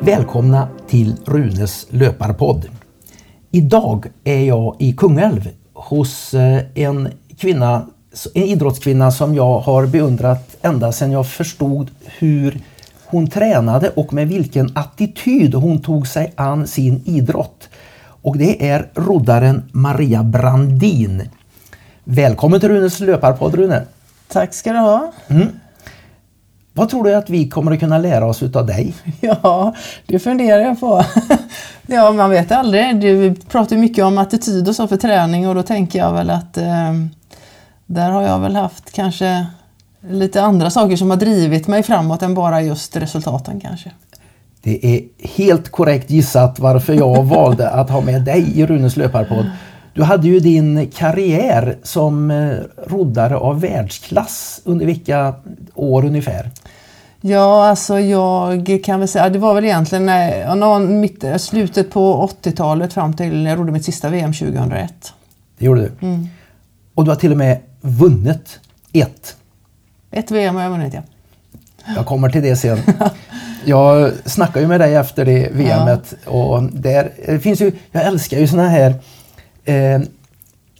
Välkomna till Runes löparpodd. Idag är jag i Kungälv hos eh, en kvinna, en idrottskvinna som jag har beundrat ända sedan jag förstod hur hon tränade och med vilken attityd hon tog sig an sin idrott. Och det är roddaren Maria Brandin. Välkommen till Runes löparpodd Rune! Tack ska du ha! Mm. Vad tror du att vi kommer att kunna lära oss utav dig? Ja, det funderar jag på. ja, man vet aldrig. Du pratar mycket om attityd och så för träning och då tänker jag väl att eh, där har jag väl haft kanske lite andra saker som har drivit mig framåt än bara just resultaten kanske. Det är helt korrekt gissat varför jag valde att ha med dig i Runes löparpodd. Du hade ju din karriär som eh, roddare av världsklass under vilka år ungefär? Ja, alltså jag kan väl säga, det var väl egentligen när, mitt, slutet på 80-talet fram till jag rodde mitt sista VM 2001. Det gjorde du. Mm. Och du har till och med vunnit ett. Ett VM har jag vunnit, ja. Jag kommer till det sen. Jag snackade ju med dig efter det VMet ja. och där det finns ju, jag älskar ju såna här eh,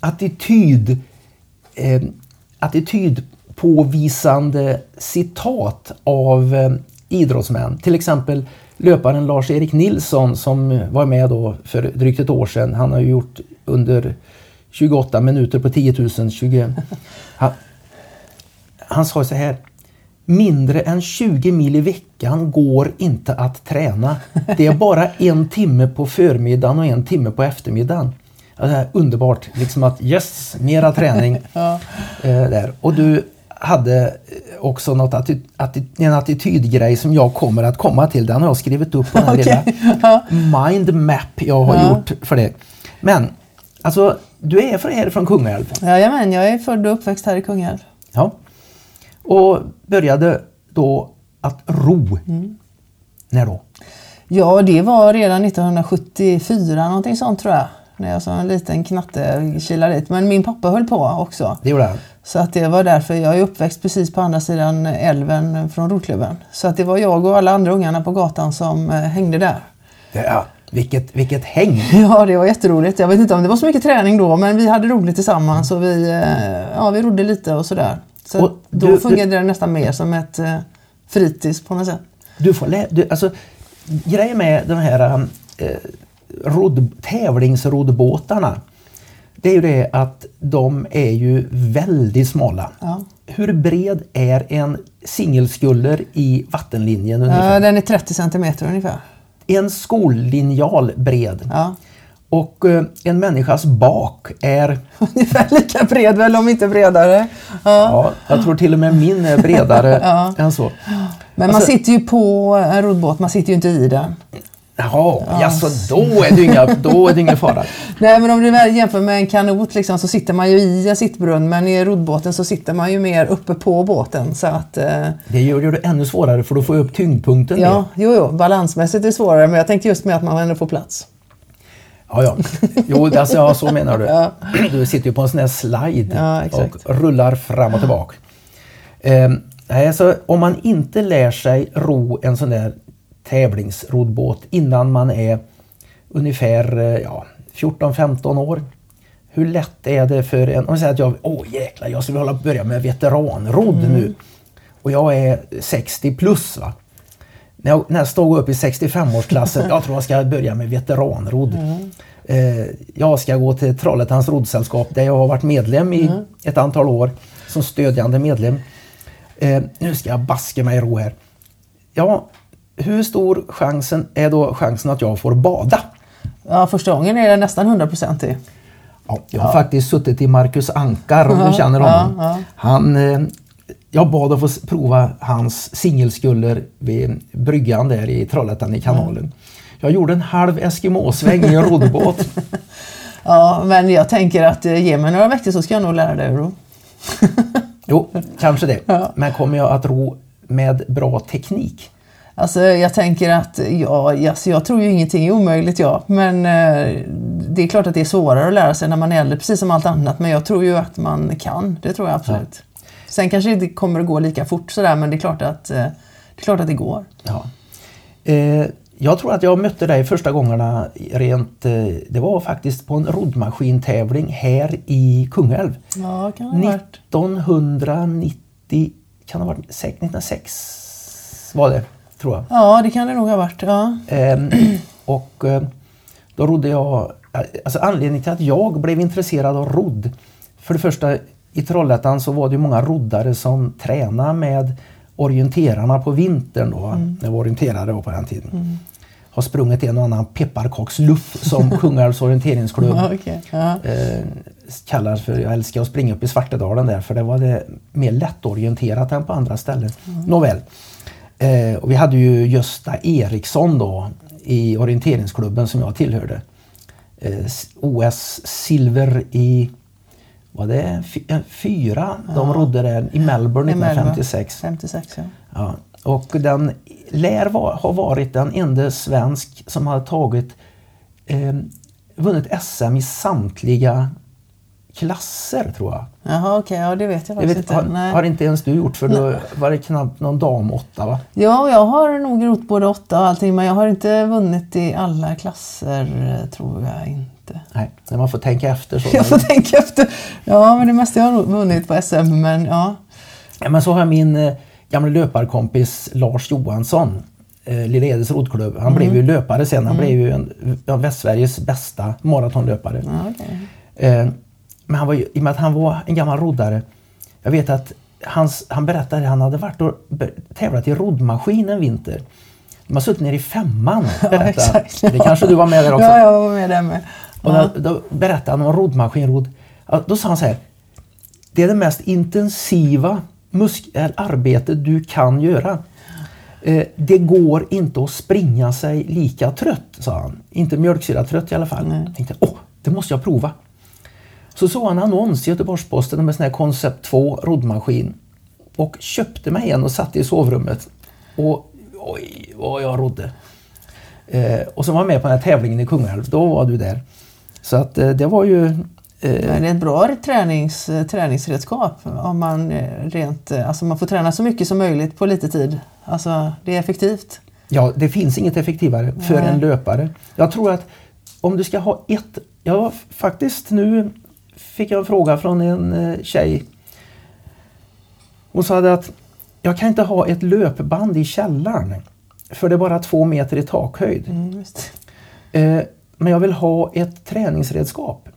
attityd, eh, attitydpåvisande citat av eh, idrottsmän. Till exempel löparen Lars-Erik Nilsson som var med då för drygt ett år sedan. Han har ju gjort under 28 minuter på 10 000. 20, han, han sa så här. Mindre än 20 mil i veckan går inte att träna. Det är bara en timme på förmiddagen och en timme på eftermiddagen. Alltså, underbart, liksom att yes, mera träning. ja. eh, där. Och du hade också något atti atti en attitydgrej som jag kommer att komma till. Den har jag skrivit upp på den okay. lilla mind map jag har ja. gjort för det. Men alltså, du är från, från Kungälv? Jajamän, jag är född och uppväxt här i Kungälv. Ja. Och började då att ro. Mm. När då? Ja, det var redan 1974 någonting sånt tror jag när jag som en liten knatte kilade dit. Men min pappa höll på också. Det gjorde han? Så att det var därför. Jag är uppväxt precis på andra sidan älven från roddklubben. Så att det var jag och alla andra ungarna på gatan som eh, hängde där. Ja, vilket, vilket häng! Ja, det var jätteroligt. Jag vet inte om det var så mycket träning då, men vi hade roligt tillsammans och vi, eh, ja, vi rodde lite och sådär. Så och då du, fungerade du, det nästan mer som ett eh, fritids på något sätt. Du får lä- du, alltså, grejen med de här eh, rodd, tävlingsroddbåtarna det är ju det att de är ju väldigt smala. Ja. Hur bred är en singelskuller i vattenlinjen? Ungefär? Ja, den är 30 centimeter ungefär. En skollinjal bred. Ja. Och eh, en människas bak är... Ungefär lika bred väl, om inte bredare. Ja. ja jag tror till och med min är bredare ja. än så. Men alltså, man sitter ju på en roddbåt, man sitter ju inte i den. Jaha, ja. Jaså, då är det, inga, då är det ingen fara. Nej, men om du jämför med en kanot liksom, så sitter man ju i en sittbrunn men i roddbåten så sitter man ju mer uppe på båten. Så att, eh... Det gör det ännu svårare för då får du upp tyngdpunkten. Ja, jo, jo, balansmässigt är det svårare men jag tänkte just med att man ändå får plats. Ja, ja. Jo, alltså, ja, så menar du. Ja. Du sitter ju på en sån här slide ja, och rullar fram och tillbaka. Eh, alltså, om man inte lär sig ro en sån där tävlingsroddbåt innan man är ungefär eh, ja, 14-15 år. Hur lätt är det för en, om jag säger att jag, åh jäklar, jag skulle vilja börja med veteranrodd mm. nu. Och jag är 60 plus. Va? När jag nästa år går upp i 65-årsklassen, jag tror jag ska börja med veteranrodd. Mm. Eh, jag ska gå till Trollhättans roddsällskap där jag har varit medlem i mm. ett antal år som stödjande medlem. Eh, nu ska jag baska mig ro här. Ja, hur stor chansen är då chansen att jag får bada? Ja, första gången är det nästan 100 procent Ja, jag har ja. faktiskt suttit i Marcus Ankar om ja, du känner honom. Han, eh, jag bad att få prova hans singelskuller vid bryggan där i Trollhättan i kanalen. Jag gjorde en halv Eskimosväng i en roddbåt. ja, men jag tänker att eh, ge mig några veckor så ska jag nog lära dig att ro. jo, kanske det. Men kommer jag att ro med bra teknik? Alltså jag tänker att, ja, alltså jag tror ju ingenting är omöjligt ja. Men eh, det är klart att det är svårare att lära sig när man är äldre, precis som allt annat. Men jag tror ju att man kan, det tror jag absolut. Ja. Sen kanske det inte kommer att gå lika fort sådär, men det är klart att eh, det är klart att det går. Ja. Eh, jag tror att jag mötte dig första gångerna rent, eh, det var faktiskt på en roddmaskintävling här i Kungälv. Ja, kan det 1990, kan det ha varit 1906 var det, tror jag. Ja, det kan det nog ha varit. Ja. Eh, och eh, då rodde jag, alltså anledningen till att jag blev intresserad av rodd, för det första i Trollhättan så var det många roddare som tränade med orienterarna på vintern då. Mm. Jag var orienterare på den tiden. Mm. Har sprungit en och annan pepparkaksluff som Kungälvs orienteringsklubb ja, okay. ja. eh, kallar för. Jag älskar att springa upp i Svartedalen där för det var det mer lättorienterat än på andra ställen. Mm. Nåväl. Eh, och vi hade ju Gösta Eriksson då i orienteringsklubben som jag tillhörde. Eh, OS silver i var det fyra ja. de rodde där i Melbourne 1956. 56, ja. ja. Och den lär va, ha varit den enda svensk som har tagit eh, vunnit SM i samtliga klasser tror jag. Jaha okej, okay. ja det vet jag faktiskt vet, inte. Har, har, inte ens du gjort för då var det knappt någon dam åtta va? Ja, jag har nog gjort både åtta och allting men jag har inte vunnit i alla klasser tror jag inte. Nej, när man får tänka efter så. Jag får tänka efter. Ja, men det mesta jag har vunnit på SM, men ja. ja men så har jag min eh, gamla löparkompis Lars Johansson, eh, Lilla Edens roddklubb. Han mm. blev ju löpare sen. Han mm. blev ju en av Västsveriges bästa maratonlöpare. Ja, okay. eh, men han var ju, i och med att han var en gammal roddare. Jag vet att hans, han berättade att han hade varit och tävlat i roddmaskin en vinter. De har suttit nere i femman. Berätta. Ja, det kanske du var med där också? Ja, jag var med där med. Och då, då berättade han om roddmaskinrodd. Då sa han så här. Det är det mest intensiva arbete du kan göra. Eh, det går inte att springa sig lika trött, sa han. Inte mjölksyratrött i alla fall. Nej. Jag tänkte, åh, det måste jag prova. Så såg han en annons i Göteborgs-Posten om en sån här Concept 2 roddmaskin. Och köpte mig en och satte i sovrummet. Och oj, vad jag rodde. Eh, och så var jag med på den här tävlingen i Kungälv. Då var du där. Så att eh, det var ju... Eh, det är ett bra tränings, träningsredskap om man eh, rent, alltså man får träna så mycket som möjligt på lite tid. Alltså det är effektivt. Ja, det finns inget effektivare för Nej. en löpare. Jag tror att om du ska ha ett... Ja, faktiskt nu fick jag en fråga från en tjej. Hon sa att jag kan inte ha ett löpband i källaren för det är bara två meter i takhöjd. Mm, men jag vill ha ett träningsredskap.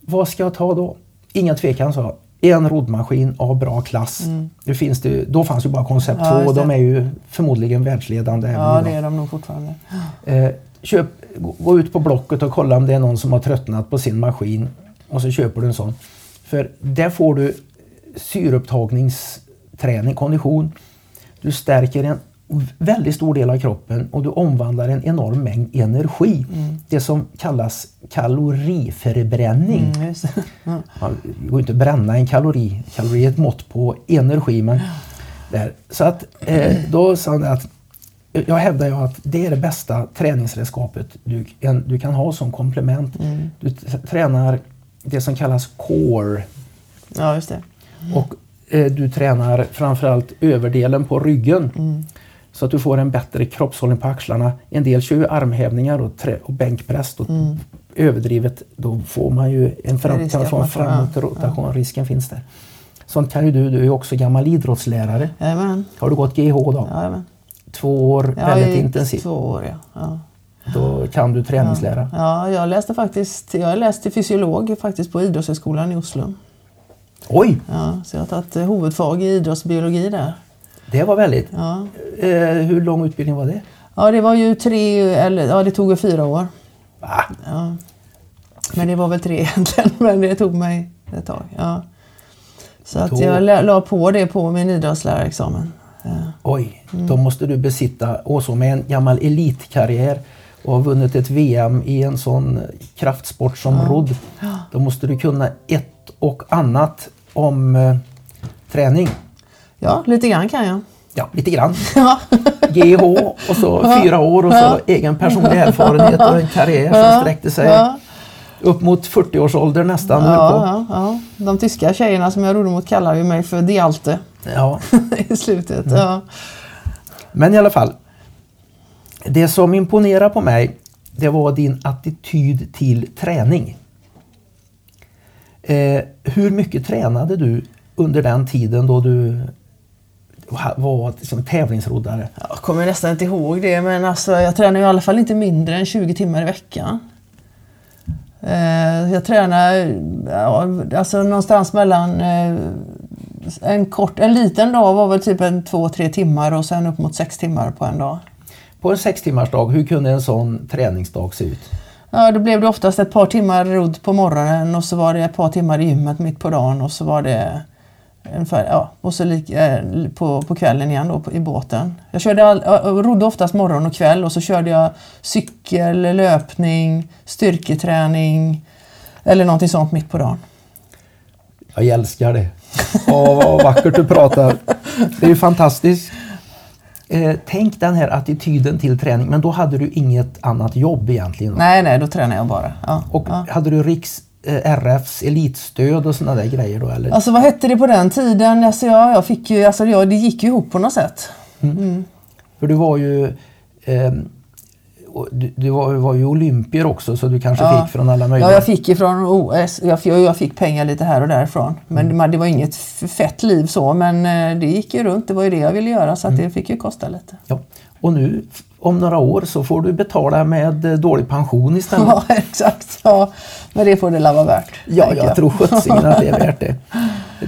Vad ska jag ta då? Inga tvekan så. En roddmaskin av bra klass. Mm. Det finns det, då fanns ju bara Koncept 2 ja, de är ju förmodligen världsledande. Ja, det är de nog fortfarande. Eh, köp, gå ut på Blocket och kolla om det är någon som har tröttnat på sin maskin och så köper du en sån. För där får du syreupptagningsträning, kondition. Du stärker en väldigt stor del av kroppen och du omvandlar en enorm mängd energi. Mm. Det som kallas kaloriförbränning. Mm, mm. det går inte att bränna en kalori. Kalori är ett mått på energi. Men där. Så att eh, då sa han att jag hävdar ju att det är det bästa träningsredskapet du, en, du kan ha som komplement. Mm. Du tränar det som kallas core. Ja, just det. Och eh, du tränar framförallt överdelen på ryggen. Mm. Så att du får en bättre kroppshållning på axlarna. En del kör ju armhävningar och, trä, och bänkpress. Och mm. Överdrivet, då får man ju en fram, kan få en framåtrotation. Ja. Risken finns där. Sånt kan ju du. Du är ju också gammal idrottslärare. Jajamän. Har du gått GH då? Jajamän. Två år ja, väldigt intensivt. Två år, ja. ja. Då kan du träningslära. Ja. ja, jag läste faktiskt jag läste fysiolog faktiskt på Idrottshögskolan i Oslo. Oj! Ja, så jag har tagit huvudfag i idrottsbiologi där. Det var väldigt. Ja. Eh, hur lång utbildning var det? Ja, det var ju tre, eller ja, det tog ju fyra år. Va? Ja. Men det var väl tre egentligen, men det tog mig ett tag. Ja. Så att jag la, på det på min idrottslärarexamen. Ja. Oj, mm. då måste du besitta, och så med en gammal elitkarriär och har vunnit ett VM i en sån kraftsport som ja. rodd. Då måste du kunna ett och annat om eh, träning. Ja, lite grann kan jag. Ja, lite grann. Ja. GH och så fyra år och så ja. egen personlig erfarenhet och en karriär som sträckte sig ja. upp mot 40-årsålder nästan. Ja, De tyska tjejerna som jag rodde mot kallar ju mig för Dialte ja. i slutet. Mm. Ja. Men i alla fall. Det som imponerar på mig det var din attityd till träning. Eh, hur mycket tränade du under den tiden då du var liksom tävlingsroddare? Jag kommer nästan inte ihåg det men alltså, jag tränade i alla fall inte mindre än 20 timmar i veckan. Eh, jag tränar ja, alltså någonstans mellan eh, en, kort, en liten dag var väl typ en två, tre timmar och sen upp mot sex timmar på en dag. På en sex timmars dag, hur kunde en sån träningsdag se ut? Ja, då blev det oftast ett par timmar rodd på morgonen och så var det ett par timmar i gymmet mitt på dagen och så var det ungefär, ja, och så lik, eh, på, på kvällen igen då, på, i båten. Jag körde all, rodde oftast morgon och kväll och så körde jag cykel, löpning, styrketräning eller någonting sånt mitt på dagen. Jag älskar det. Åh, vad vackert du pratar. Det är ju fantastiskt. Eh, tänk den här attityden till träning, men då hade du inget annat jobb egentligen? Nej, nej, då tränade jag bara. Ja, och ja. hade du Riks eh, RFs elitstöd och sådana där grejer då? Eller? Alltså vad hette det på den tiden? Alltså, ja, jag fick ju, alltså, ja, det gick ju ihop på något sätt. Mm. Mm. För du var ju eh, du, du var, var, ju olympier också så du kanske ja. fick från alla möjliga... Ja, jag fick ifrån OS. Jag, jag fick pengar lite här och därifrån. Men mm. det var inget fett liv så men eh, det gick ju runt. Det var ju det jag ville göra så att mm. det fick ju kosta lite. Ja. Och nu om några år så får du betala med eh, dålig pension istället. Ja, exakt. Ja. Men det får det vara värt. Ja, jag, jag tror sjuttsingen att det är värt det.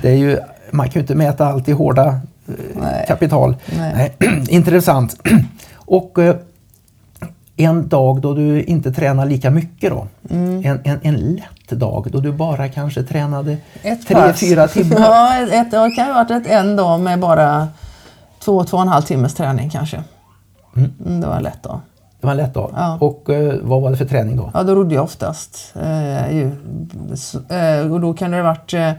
det är ju, man kan ju inte mäta allt i hårda eh, Nej. kapital. Nej. Nej. Intressant. Och en dag då du inte tränar lika mycket då. Mm. En, en, en lätt dag då du bara kanske tränade ett tre, pass. fyra timmar. Ja, ett, det kan ha varit ett, en dag med bara två, två och en halv timmes träning kanske. Mm. mm det var en lätt dag. Det var en lätt dag. Ja. Och eh, vad var det för träning då? Ja, då rodde jag oftast. Eh, ju, så, eh, och då kan det ha varit eh,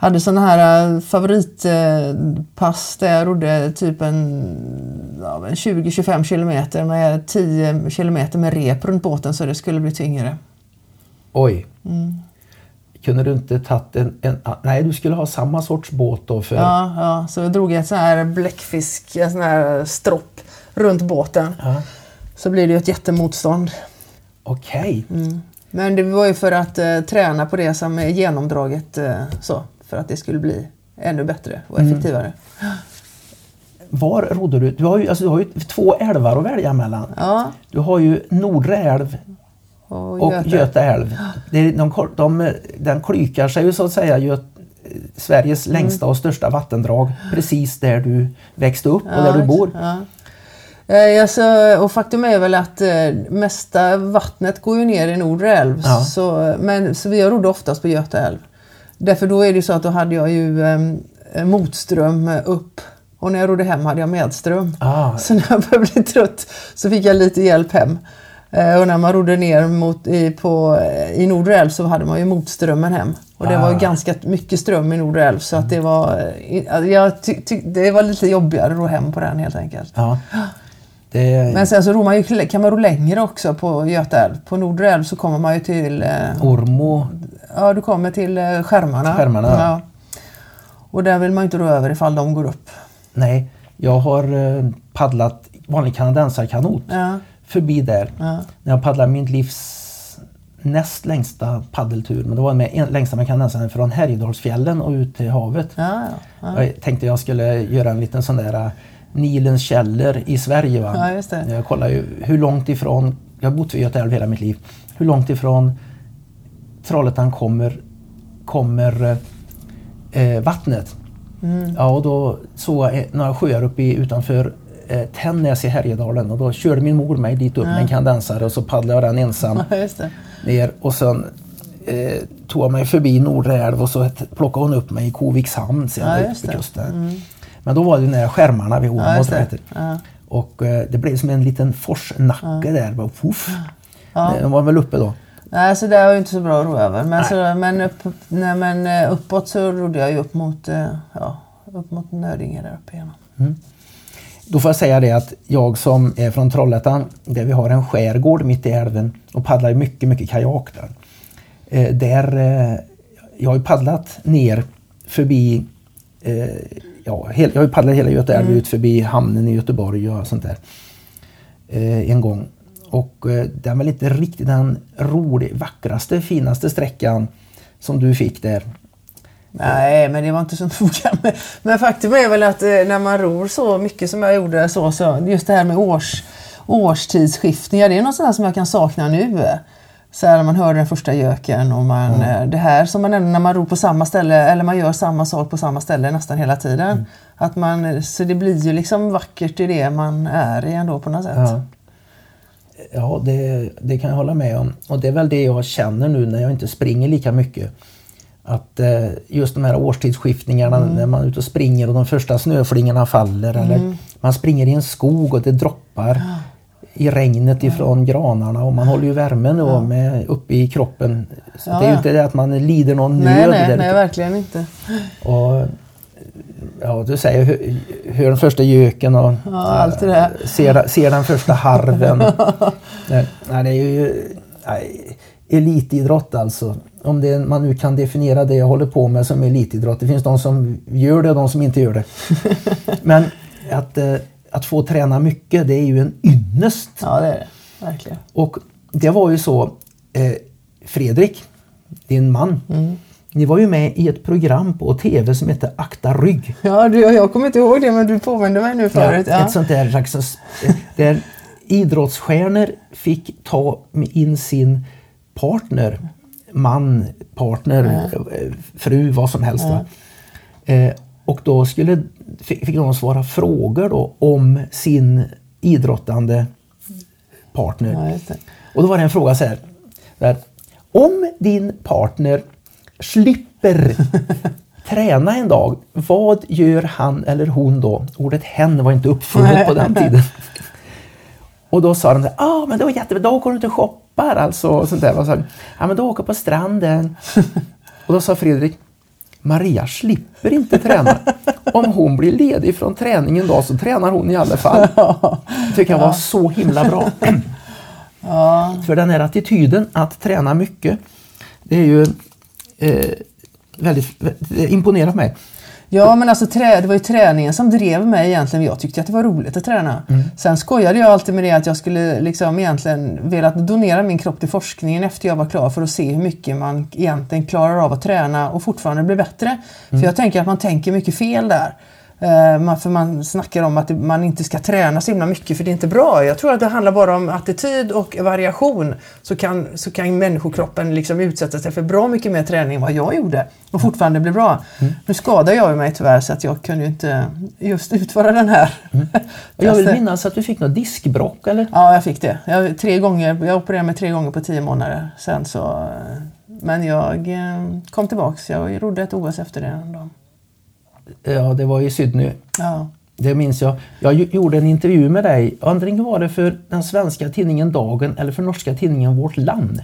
hade sådana här äh, favoritpass där jag rodde typ en, ja, 20-25 kilometer med 10 kilometer med rep runt båten så det skulle bli tyngre. Oj. Mm. Kunde du inte tagit en, en, Nej, du skulle ha samma sorts båt då? För... Ja, ja, så jag drog ett sån här bläckfisk, en sån här stropp runt båten. Ja. Så blir det ju ett jättemotstånd. Okej. Okay. Mm. Men det var ju för att uh, träna på det som är genomdraget uh, så för att det skulle bli ännu bättre och mm. effektivare. Mm. Var rodde du? Du har, ju, alltså, du har ju två älvar att välja mellan. Ja. Du har ju Nordre älv och, och Göta. Göta älv. Det, de, de, den klykar sig ju så att säga Göt, Sveriges mm. längsta och största vattendrag precis där du växte upp och ja, där du bor. Ja. Alltså, och faktum är väl att eh, mesta vattnet går ju ner i Nordre älv. Ja. Så, men, så vi rodde oftast på Göta älv. Därför då är det så att då hade jag ju eh, motström upp och när jag rodde hem hade jag medström. Ah. Så när jag började bli trött så fick jag lite hjälp hem. Eh, och när man rodde ner mot, i, på, i Nordre så hade man ju motströmmen hem. Och det ah. var ganska mycket ström i Nordre älv så att det var, eh, jag ty, ty, det var lite jobbigare att ro hem på den helt enkelt. Ah. Det... Men sen så ror man ju, kan man ro längre också på Göta älv. På Nordre älv så kommer man ju till... Eh, Ormo. Ja, du kommer till eh, skärmarna. skärmarna ja. Och där vill man inte ro över ifall de går upp. Nej, jag har eh, paddlat vanlig kanadensarkanot ja. förbi där. Ja. När jag paddlade min livs näst längsta paddeltur. Men det var med längsta med kanadensaren från Härjedalsfjällen och ut till havet. Ja, ja, Jag tänkte jag skulle göra en liten sån där Nilens källor i Sverige. Va? Ja. Jag kollar ju hur långt ifrån, jag har bott vid Göta älv hela mitt liv, hur långt ifrån Trollhättan kommer, kommer eh, vattnet. Mm. Ja, och då såg jag några sjöar uppe i, utanför eh, Tännäs i Härjedalen och då körde min mor mig dit upp ja. med en kandensare och så paddlade jag den ensam ner och sen eh, tog jag mig förbi Nordre älv och så plockade hon upp mig i Koviks hamn sen ja, på kusten. Mm. Men då var det nära skärmarna vid Ormås. Ja, ja. Och eh, det blev som en liten forsnacke ja. där. Bara. Ja. De var väl uppe då? Nej, så det var ju inte så bra att ro över. Men, så, men, upp, nej, men eh, uppåt så rodde jag ju upp mot, eh, ja, upp mot Nödinge där uppe igen. Mm. Då får jag säga det att jag som är från Trollhättan, där vi har en skärgård mitt i älven och paddlar mycket, mycket kajak där. Eh, där eh, jag har ju paddlat ner förbi eh, ja, jag har ju paddlat hela Göta älv mm. ut förbi hamnen i Göteborg och sånt där. Eh, en gång. Och eh, den är väl inte riktigt den rolig, vackraste, finaste sträckan som du fick där. Nej, men det var inte så noga. Men faktum är väl att eh, när man ror så mycket som jag gjorde så, så just det här med års, årstidsskiftningar, det är något sånt som jag kan sakna nu. Så här, man hör den första göken och man, mm. det här som man när man ror på samma ställe eller man gör samma sak på samma ställe nästan hela tiden. Mm. Att man, så det blir ju liksom vackert i det man är i ändå på något sätt. Ja, ja det, det kan jag hålla med om. Och det är väl det jag känner nu när jag inte springer lika mycket. Att eh, just de här årstidsskiftningarna mm. när man är ute och springer och de första snöflingorna faller mm. eller man springer i en skog och det droppar i regnet ifrån granarna och man håller ju värmen då ja. med, uppe i kroppen. Så ja. Det är ju inte det att man lider någon nej, nöd. Nej, nej, verkligen inte. Och, ja, du säger hör, hör den första göken och ja, allt det ser, ser den första harven. nej, nej, det är ju nej, elitidrott alltså. Om det, man nu kan definiera det jag håller på med som elitidrott. Det finns de som gör det och de som inte gör det. Men att eh, att få träna mycket det är ju en ynnest. Ja det är det, verkligen. Och det var ju så, eh, Fredrik, din man, mm. Ni var ju med i ett program på TV som hette Akta rygg. Ja, du, jag kommer inte ihåg det men du påminde mig nu förut. Ja, ja. Ett sånt där slags, där idrottsstjärnor fick ta in sin partner, man, partner, ja. fru, vad som helst. Eh, och då skulle, fick de svara frågor då om sin idrottande partner. Och då var det en fråga så här. Där, om din partner slipper träna en dag, vad gör han eller hon då? Ordet hen var inte uppfunnet på den tiden. Och då sa de ja ah, men det var jättebra, då går du inte och shoppar alltså. Och sånt där. Så, ja men då åker på stranden. och då sa Fredrik, Maria slipper inte träna. Om hon blir ledig från träningen då så tränar hon i alla fall. Det tycker jag var så himla bra. För den här attityden att träna mycket, det är ju eh, väldigt, det imponerar mig. Ja, men alltså trä, det var ju träningen som drev mig egentligen. Jag tyckte att det var roligt att träna. Mm. Sen skojade jag alltid med det att jag skulle liksom egentligen velat donera min kropp till forskningen efter jag var klar för att se hur mycket man egentligen klarar av att träna och fortfarande bli bättre. Mm. För jag tänker att man tänker mycket fel där. Uh, för man snackar om att man inte ska träna så himla mycket för det är inte bra. Jag tror att det handlar bara om attityd och variation. Så kan, så kan människokroppen liksom utsätta sig för bra mycket mer träning än vad jag gjorde och fortfarande bli bra. Mm. Nu skadade jag mig tyvärr så att jag kunde inte just utföra den här. Mm. jag vill minnas att du fick något diskbrock eller? Ja, jag fick det. Jag, tre gånger, jag opererade mig tre gånger på tio månader. Sen så, men jag eh, kom tillbaks. Jag rodde ett OS efter det. Då. Ja, det var i Sydney. Ja. Det minns jag. Jag gjorde en intervju med dig. Antingen var det för den svenska tidningen Dagen eller för norska tidningen Vårt Land.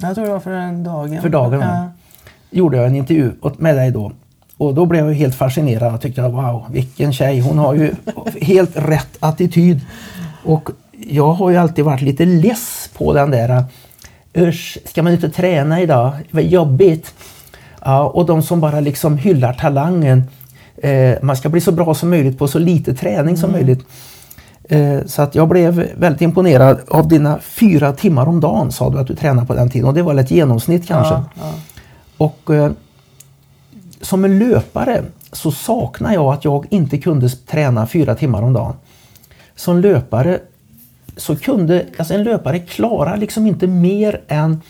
Jag tror det var för den Dagen. För Dagen, ja. Gjorde jag en intervju med dig då. Och då blev jag helt fascinerad. Jag tyckte wow, vilken tjej. Hon har ju helt rätt attityd. Och jag har ju alltid varit lite less på den där Usch, ska man inte träna idag? Vad jobbigt. Ja, och de som bara liksom hyllar talangen eh, man ska bli så bra som möjligt på så lite träning som mm. möjligt. Eh, så att jag blev väldigt imponerad av dina fyra timmar om dagen sa du att du tränade på den tiden och det var väl ett genomsnitt kanske. Ja, ja. Och eh, som en löpare så saknar jag att jag inte kunde träna fyra timmar om dagen. Som löpare så kunde, alltså en löpare klarar liksom inte mer än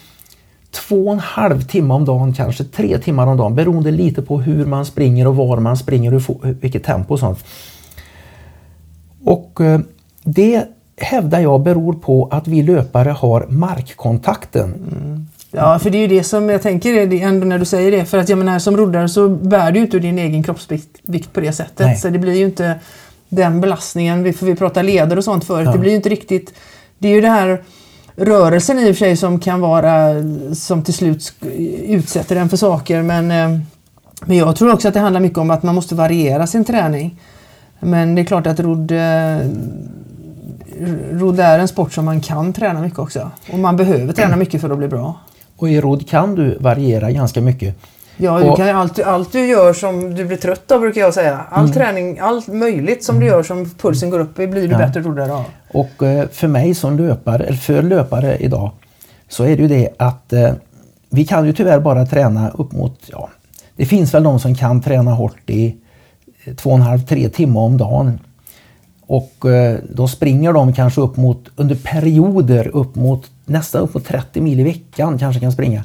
två och en halv timme om dagen, kanske tre timmar om dagen beroende lite på hur man springer och var man springer och vilket tempo och sånt. Och eh, det hävdar jag beror på att vi löpare har markkontakten. Mm. Ja, för det är ju det som jag tänker ändå när du säger det. För att jag menar som roddare så bär du inte din egen kroppsvikt på det sättet. Nej. Så det blir ju inte den belastningen. För vi pratar leder och sånt förut. Ja. Det blir ju inte riktigt... Det är ju det här rörelsen i och för sig som kan vara som till slut utsätter en för saker. Men, eh, men jag tror också att det handlar mycket om att man måste variera sin träning. Men det är klart att rodd, eh, rodd är en sport som man kan träna mycket också. Och man behöver träna mycket för att bli bra. Och i rodd kan du variera ganska mycket. Ja, du kan, allt, allt du gör som du blir trött av brukar jag säga. All mm. träning, allt möjligt som du gör som pulsen går upp blir du ja. bättre roddare av. Och eh, för mig som löpare, eller för löpare idag, så är det ju det att eh, vi kan ju tyvärr bara träna upp mot, ja, det finns väl de som kan träna hårt i två och en halv, tre timmar om dagen. Och eh, då springer de kanske upp mot, under perioder upp mot nästan upp mot 30 mil i veckan kanske kan springa.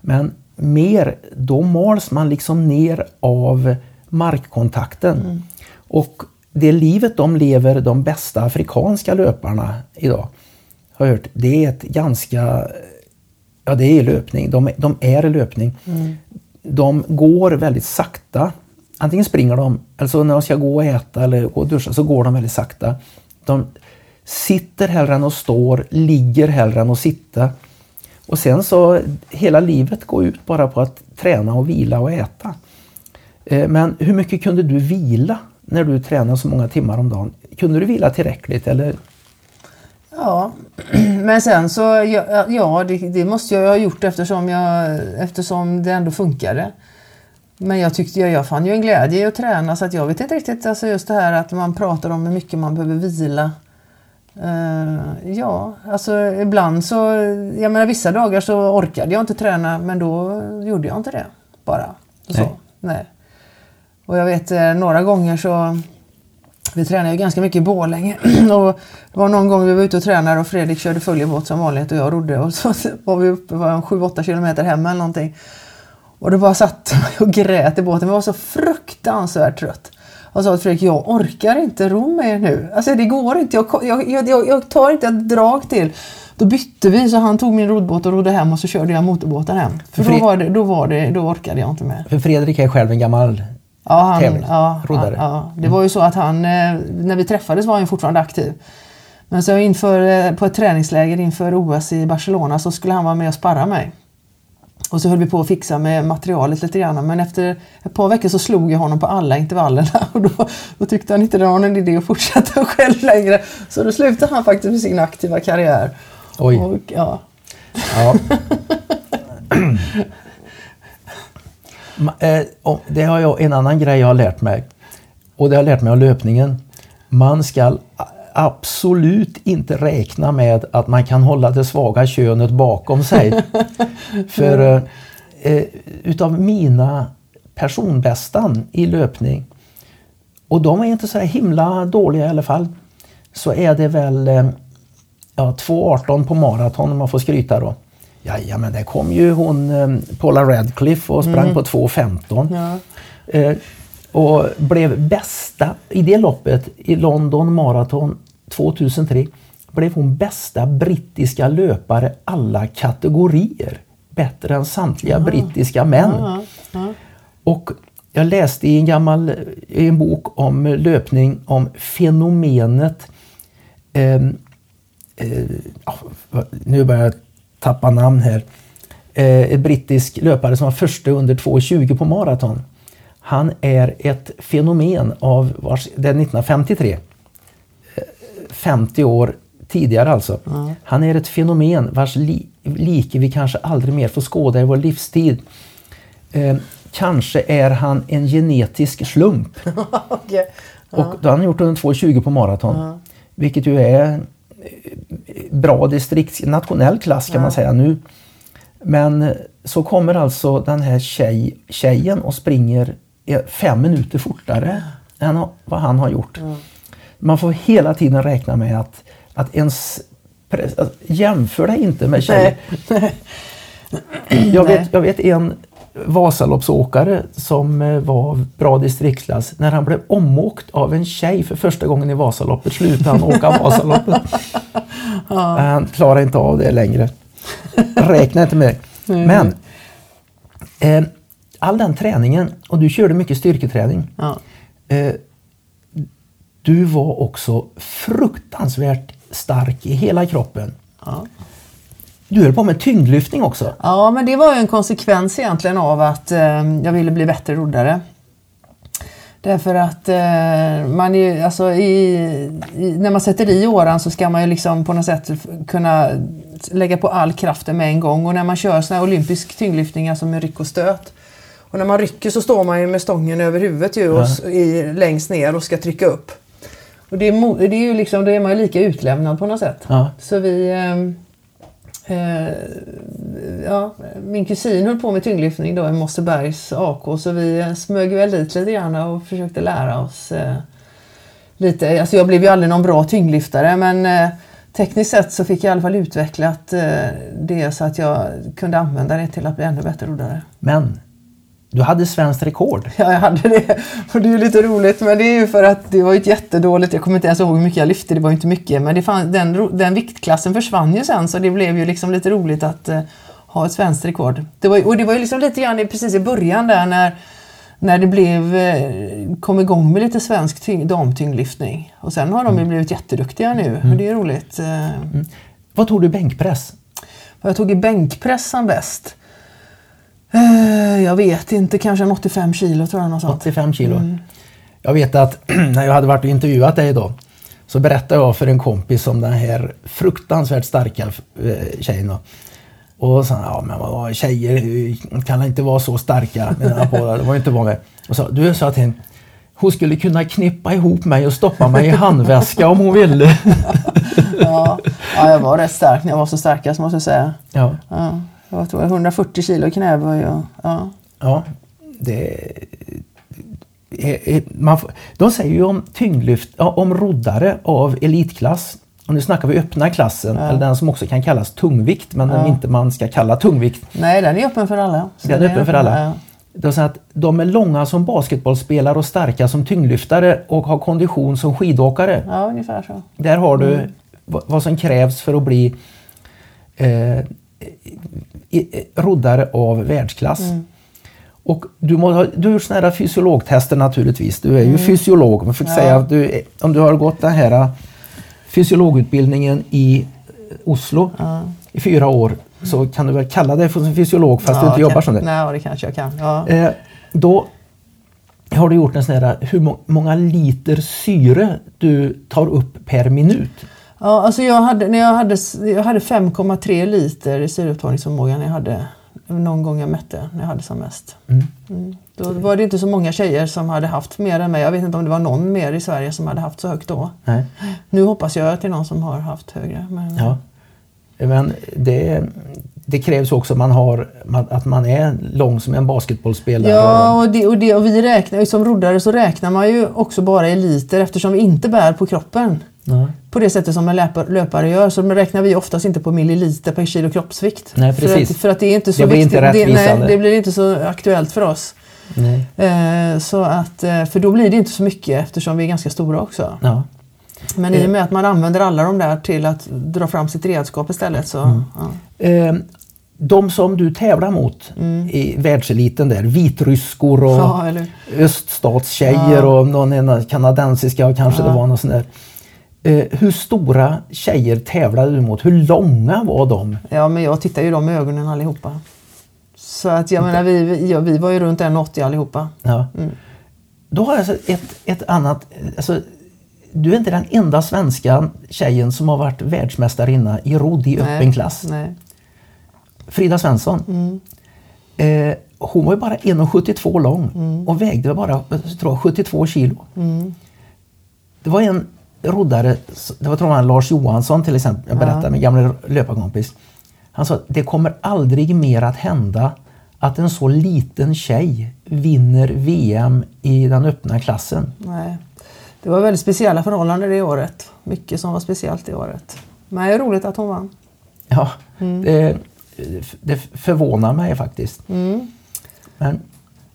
Men mer, då mals man liksom ner av markkontakten. Mm. Och det livet de lever, de bästa afrikanska löparna idag, har jag hört, det är ett ganska, ja det är löpning, de, de är löpning. Mm. De går väldigt sakta. Antingen springer de, eller så när de ska gå och äta eller gå och duscha så går de väldigt sakta. De sitter hellre än att står, ligger hellre än att sitta. Och sen så hela livet går ut bara på att träna och vila och äta. Eh, men hur mycket kunde du vila när du tränade så många timmar om dagen? Kunde du vila tillräckligt eller? Ja, men sen så ja, ja det, det, måste jag ha gjort eftersom, jag, eftersom det ändå funkade. Men jag tyckte jag, jag fann ju en glädje i att träna så att jag vet inte riktigt, alltså just det här att man pratar om hur mycket man behöver vila. Uh, ja, alltså ibland så, jag menar vissa dagar så orkade jag inte träna men då gjorde jag inte det bara. Så. Nej. Nej. Och jag vet eh, några gånger så, vi tränade ju ganska mycket i Borlänge och det var någon gång vi var ute och tränade och Fredrik körde följebåt som vanligt och jag rodde och så var vi uppe 7-8 kilometer hem eller någonting. Och då bara satt och grät i båten, jag var så fruktansvärt trött och sa till Fredrik, jag orkar inte ro mer nu. Alltså det går inte, jag, jag, jag, jag tar inte ett drag till. Då bytte vi så han tog min roddbåt och rodde hem och så körde jag motorbåten hem. För då, var det, då, var det, då orkade jag inte mer. För Fredrik är själv en gammal ja, han, ja, roddare. Ja, ja. Det var ju så att han, eh, när vi träffades var han fortfarande aktiv. Men så inför, eh, på ett träningsläger inför OS i Barcelona så skulle han vara med och sparra mig. Och så höll vi på att fixa med materialet lite grann. Men efter ett par veckor så slog jag honom på alla intervallerna. Och då, då tyckte han inte det var någon idé att fortsätta själv längre. Så då slutade han faktiskt med sin aktiva karriär. Oj. Och, ja. ja. Eh, det har jag, en annan grej jag har lärt mig. Och det har jag lärt mig av löpningen. Man ska absolut inte räkna med att man kan hålla det svaga könet bakom sig. För eh, eh, utav mina personbästan i löpning, och de är inte så himla dåliga i alla fall, så är det väl eh, ja, 2.18 på maraton om man får skryta då. Jajamän, där kom ju hon eh, Paula Radcliffe och sprang mm. på 2.15. Ja. Eh, och blev bästa i det loppet i London Marathon 2003 blev hon bästa brittiska löpare alla kategorier. Bättre än samtliga ja. brittiska män. Ja, ja. Och jag läste i en gammal i en bok om löpning om fenomenet eh, eh, nu börjar jag tappa namn här. Eh, en brittisk löpare som var första under 2.20 på maraton. Han är ett fenomen av, vars, det är 1953, 50 år tidigare alltså. Mm. Han är ett fenomen vars li, like vi kanske aldrig mer får skåda i vår livstid. Eh, kanske är han en genetisk slump. okay. Och då har han gjort under 2.20 på maraton. Mm. Vilket ju är bra distrikt, nationell klass kan man säga nu. Men så kommer alltså den här tjej, tjejen och springer fem minuter fortare än vad han har gjort. Mm. Man får hela tiden räkna med att, att ens alltså, jämför dig inte med tjejer. Jag vet, jag vet en Vasaloppsåkare som eh, var bra distriktsklass. När han blev omåkt av en tjej för första gången i Vasaloppet slutade han åka Vasaloppet. ja. Han klarar inte av det längre. Räkna inte med det. Men eh, all den träningen, och du körde mycket styrketräning. Ja. Eh, du var också fruktansvärt stark i hela kroppen. Ja. Du höll på med tyngdlyftning också? Ja, men det var ju en konsekvens egentligen av att eh, jag ville bli bättre roddare. Därför att eh, man är, alltså i, i, när man sätter i åran så ska man ju liksom på något sätt kunna lägga på all kraften med en gång. Och när man kör såna här olympisk tyngdlyftning, alltså med ryck och stöt, Och när man rycker så står man ju med stången över huvudet ju, och, ja. i, längst ner och ska trycka upp. Och det är, det är ju liksom, då är man ju lika utlämnad på något sätt. Ja. Så vi... Eh, eh, ja, min kusin höll på med tyngdlyftning då i Mossebergs AK så vi smög väl dit lite grann och försökte lära oss eh, lite. Alltså jag blev ju aldrig någon bra tyngdlyftare men eh, tekniskt sett så fick jag i alla fall utvecklat eh, det så att jag kunde använda det till att bli ännu bättre roddare. Men du hade svenskt rekord. Ja, jag hade det. Och det är ju lite roligt, men det är ju för att det var ett jättedåligt, jag kommer inte ens ihåg hur mycket jag lyfte, det var inte mycket, men det fann, den, den viktklassen försvann ju sen så det blev ju liksom lite roligt att uh, ha ett svenskt rekord. Det var, och det var ju liksom lite grann precis i början där när, när det blev, uh, kom igång med lite svensk damtyngdlyftning. Och sen har de ju mm. blivit jätteduktiga nu, mm. och det är roligt. Uh, mm. Vad tog du bänkpress? Jag tog i bänkpress som bäst. Eh, jag vet inte, kanske 85 kilo tror jag. Något sånt. 85 kilo. Mm. Jag vet att när jag hade varit och intervjuat dig då så berättade jag för en kompis om den här fruktansvärt starka eh, tjejen. Då. Och sa ja men vad tjejer kan inte vara så starka. på det. det var inte många. Och så, du sa till henne, hon skulle kunna knippa ihop mig och stoppa mig i handväska om hon ville. ja, ja, jag var rätt stark när jag var så starkast måste jag säga. Ja. ja. Jag tror 140 kilo knäböj. Ja. Ja. ja, det... Man, de säger ju om tyngdlyft, om roddare av elitklass, och nu snackar vi öppna klassen, ja. eller den som också kan kallas tungvikt, men ja. inte man ska kalla tungvikt. Nej, den är öppen för alla. Den är öppen för alla. Ja. De, säger att de är långa som basketbollspelare och starka som tyngdlyftare och har kondition som skidåkare. Ja, ungefär så. Där har du mm. vad som krävs för att bli eh, roddare av världsklass. Mm. Och du, må, du har gjort sådana här fysiologtester naturligtvis. Du är ju mm. fysiolog. Man får ja. säga att du, om du har gått den här äh, fysiologutbildningen i äh, Oslo ja. i fyra år så kan du väl kalla dig för fysiolog fast ja, du inte jobbar som det. Nej, det kanske jag kan. Ja. Eh, då har du gjort en sån här hur många liter syre du tar upp per minut. Ja, alltså jag hade, när jag hade, jag hade 5,3 liter i syreupptagningsförmåga när jag hade någon gång jag mätte när jag hade som mest. Mm. Mm. Då var det inte så många tjejer som hade haft mer än mig. Jag vet inte om det var någon mer i Sverige som hade haft så högt då. Nej. Nu hoppas jag att det är någon som har haft högre. Men... Ja. Men det, det krävs också man har, att man är lång som en basketbollspelare. Ja, och, det, och, det, och vi räknar, som roddare så räknar man ju också bara i liter eftersom vi inte bär på kroppen. Nej. På det sättet som en löpare gör så räknar vi oftast inte på milliliter per kilo kroppsvikt. Nej, precis. För att, för att det är inte så det blir viktigt. Inte det, nej, det blir inte så aktuellt för oss. Eh, så att, eh, för då blir det inte så mycket eftersom vi är ganska stora också. Ja. Men i och eh. med att man använder alla de där till att dra fram sitt redskap istället så... Mm. Ja. Eh, de som du tävlar mot mm. i världseliten där, vitryskor och ja, öststatstjejer ja. och någon kanadensiska och kanske ja. det var någon sån där. Eh, hur stora tjejer tävlade du mot? Hur långa var de? Ja, men jag tittar ju dem i ögonen allihopa. Så att jag menar, vi, ja, vi var ju runt 1,80 allihopa. Ja. Mm. Då har jag alltså ett, ett annat... Alltså, du är inte den enda svenska tjejen som har varit världsmästarinna i rodd i öppen nej, klass. Nej. Frida Svensson. Mm. Eh, hon var ju bara 1,72 lång mm. och vägde bara tror jag, 72 kilo. Mm. Det var en roddare, det var tror jag Lars Johansson till exempel, jag berättade ja. med gamla löparkompis. Han sa det kommer aldrig mer att hända att en så liten tjej vinner VM i den öppna klassen. Nej. Det var väldigt speciella förhållanden det året. Mycket som var speciellt det året. Men det är roligt att hon vann. Ja, mm. det, det förvånar mig faktiskt. Mm. Men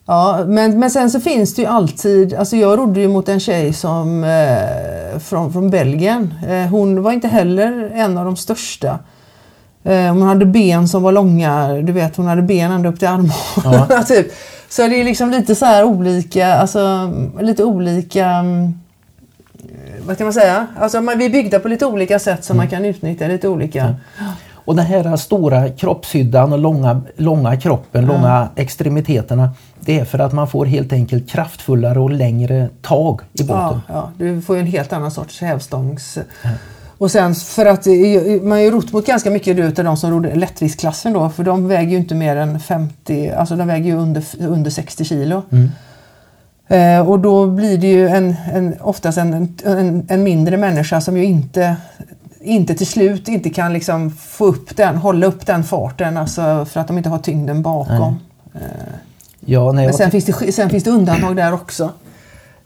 Ja, men, men sen så finns det ju alltid, alltså jag rodde ju mot en tjej som, eh, från, från Belgien. Eh, hon var inte heller en av de största. Eh, hon hade ben som var långa, du vet hon hade ben ända upp till armhålorna. Ja. typ. Så det är liksom lite så här olika, alltså lite olika mm, vad kan man säga? Alltså, vi är byggda på lite olika sätt som mm. man kan utnyttja lite olika. Ja. Och den här stora kroppshyddan och långa, långa kroppen, mm. långa extremiteterna. Det är för att man får helt enkelt kraftfullare och längre tag i båten. Ja, ja. du får ju en helt annan sorts hävstångs... Ja. Och sen för att man har ju rott mot ganska mycket utav de som rodde lättviktsklassen då för de väger ju inte mer än 50, alltså de väger ju under, under 60 kilo. Mm. Eh, och då blir det ju en, en, oftast en, en, en, mindre människa som ju inte, inte till slut inte kan liksom få upp den, hålla upp den farten alltså för att de inte har tyngden bakom. Eh, ja, nej, Men sen, finns det, sen finns det undantag där också.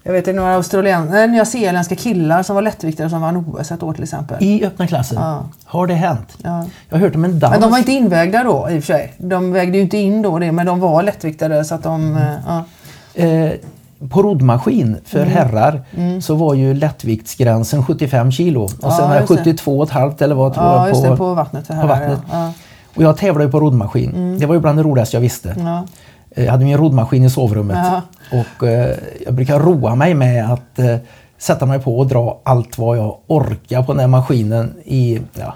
Jag vet några australienska, nyzeeländska killar som var lättviktare som vann OS ett år till exempel. I öppna klassen? Ja. Har det hänt? Ja. Jag har hört om en dans. Men de var inte invägda då i och för sig. De vägde ju inte in då det, men de var lättviktare så att de... Mm. Ja. Eh, på roddmaskin för mm. herrar mm. så var ju lättviktsgränsen 75 kilo. Och ja, sen var 72,5 eller vad tror ja, jag. På, det, på vattnet. Herrar, på vattnet. Ja. Och jag tävlade ju på roddmaskin. Mm. Det var ju bland det roligaste jag visste. Eh, jag hade min roddmaskin i sovrummet. Och eh, jag brukar roa mig med att eh, sätta mig på och dra allt vad jag orkar på den här maskinen i ja,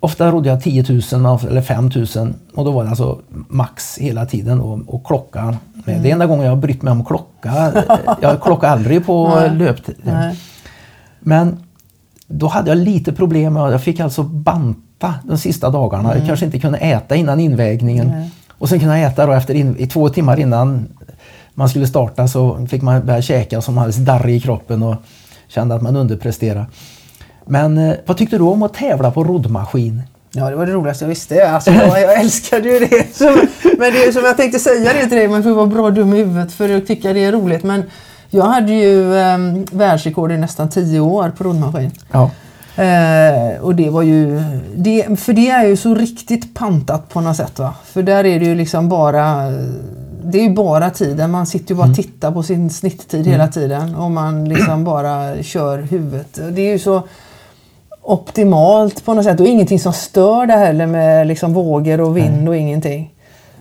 ofta rodde jag 10 000 eller 5 000 och då var det alltså max hela tiden och, och klockan. Mm. Det är enda gången jag har brytt mig om klocka. Jag klockar aldrig på löptid. Men då hade jag lite problem med, jag fick alltså banta de sista dagarna. Mm. Jag kanske inte kunde äta innan invägningen. Mm. Och sen kunde jag äta då efter in, i två timmar innan man skulle starta så fick man börja käka som alldeles darrig i kroppen och kände att man underpresterade. Men eh, vad tyckte du om att tävla på roddmaskin? Ja, det var det roligaste jag visste. Alltså, jag, jag älskade ju det. Så, men det som jag tänkte säga det till dig, man får vara bra dum i huvudet för att tycka det är roligt. Men jag hade ju eh, världsrekord i nästan tio år på roddmaskin. Ja. Eh, och det var ju, det, för det är ju så riktigt pantat på något sätt. Va? För där är det ju liksom bara det är ju bara tiden. Man sitter ju bara och mm. tittar på sin snitttid mm. hela tiden och man liksom bara kör huvudet. Det är ju så optimalt på något sätt och ingenting som stör det heller med liksom vågor och vind och ingenting.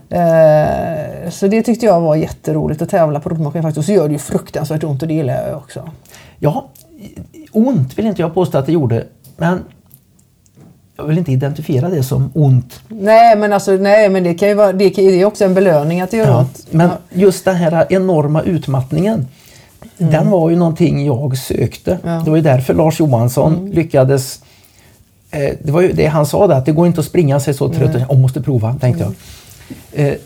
Eh, så det tyckte jag var jätteroligt att tävla på roddmaskin faktiskt. Och så gör det ju fruktansvärt ont och det gillar jag också. Ja, ont vill inte jag påstå att det gjorde. Men jag vill inte identifiera det som ont. Nej, men, alltså, nej, men det, kan ju vara, det, kan, det är också en belöning att det gör ja, ont. Men just den här enorma utmattningen Mm. Den var ju någonting jag sökte. Ja. Det var ju därför Lars Johansson mm. lyckades eh, det var ju det han sa, där, att det går inte att springa sig så trött. Jag måste prova, tänkte jag. Mm. Eh,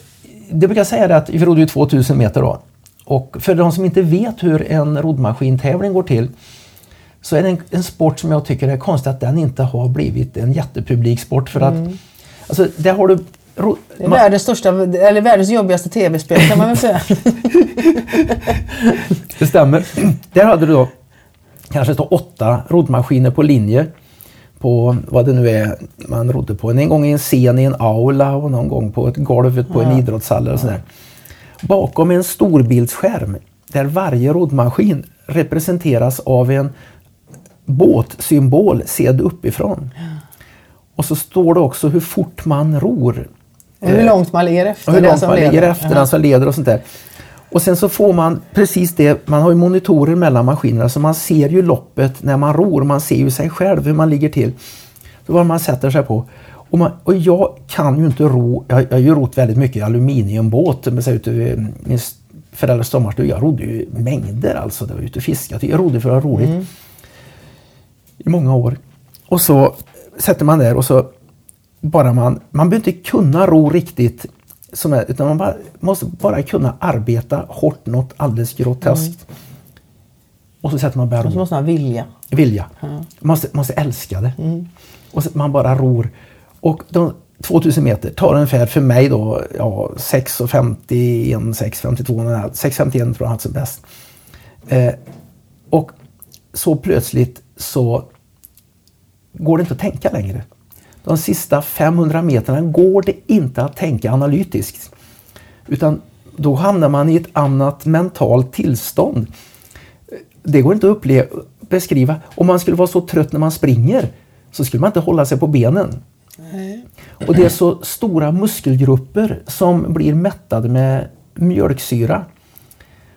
det brukar jag säga att vi rodde ju 2000 meter då. Och för de som inte vet hur en roddmaskintävling går till så är det en, en, sport som jag tycker är konstigt att den inte har blivit en jättepubliksport. För att mm. alltså, där har du det är världens, största, eller världens jobbigaste tv-spel kan man väl säga. det stämmer. Där hade du då kanske stå åtta roddmaskiner på linje på vad det nu är man rodde på. En gång i en scen i en aula och någon gång på ett golvet på ja. en idrottshall. Och sådär. Bakom en storbildsskärm där varje roddmaskin representeras av en båtsymbol sedd uppifrån. Och så står det också hur fort man ror. Hur långt man ligger efter hur den som man leder. ligger efter den som leder och sånt där. Och sen så får man precis det, man har ju monitorer mellan maskinerna så man ser ju loppet när man ror, man ser ju sig själv hur man ligger till. Så vad man sätter sig på. Och, man, och jag kan ju inte ro, jag, jag har ju rott väldigt mycket aluminiumbåt med sig ute vid min föräldrars sommarstuga. Jag rodde ju mängder alltså, det var ute och fiskade. Jag rodde för att ha roligt. Mm. I många år. Och så sätter man där och så bara man, man behöver inte kunna ro riktigt som är, utan man bara, måste bara kunna arbeta hårt något alldeles groteskt. Mm. Och så sätter man bara ro. Och så måste man vilja. Vilja. Mm. Man måste, måste älska det. Mm. Och så, man bara ror. Och de 2000 meter tar ungefär för mig då ja, 6.51, 6.52, 6.51 tror jag han som bäst. Eh, och så plötsligt så går det inte att tänka längre de sista 500 metrarna går det inte att tänka analytiskt. Utan då hamnar man i ett annat mentalt tillstånd. Det går inte att uppleva, beskriva. Om man skulle vara så trött när man springer så skulle man inte hålla sig på benen. Nej. Och det är så stora muskelgrupper som blir mättade med mjölksyra.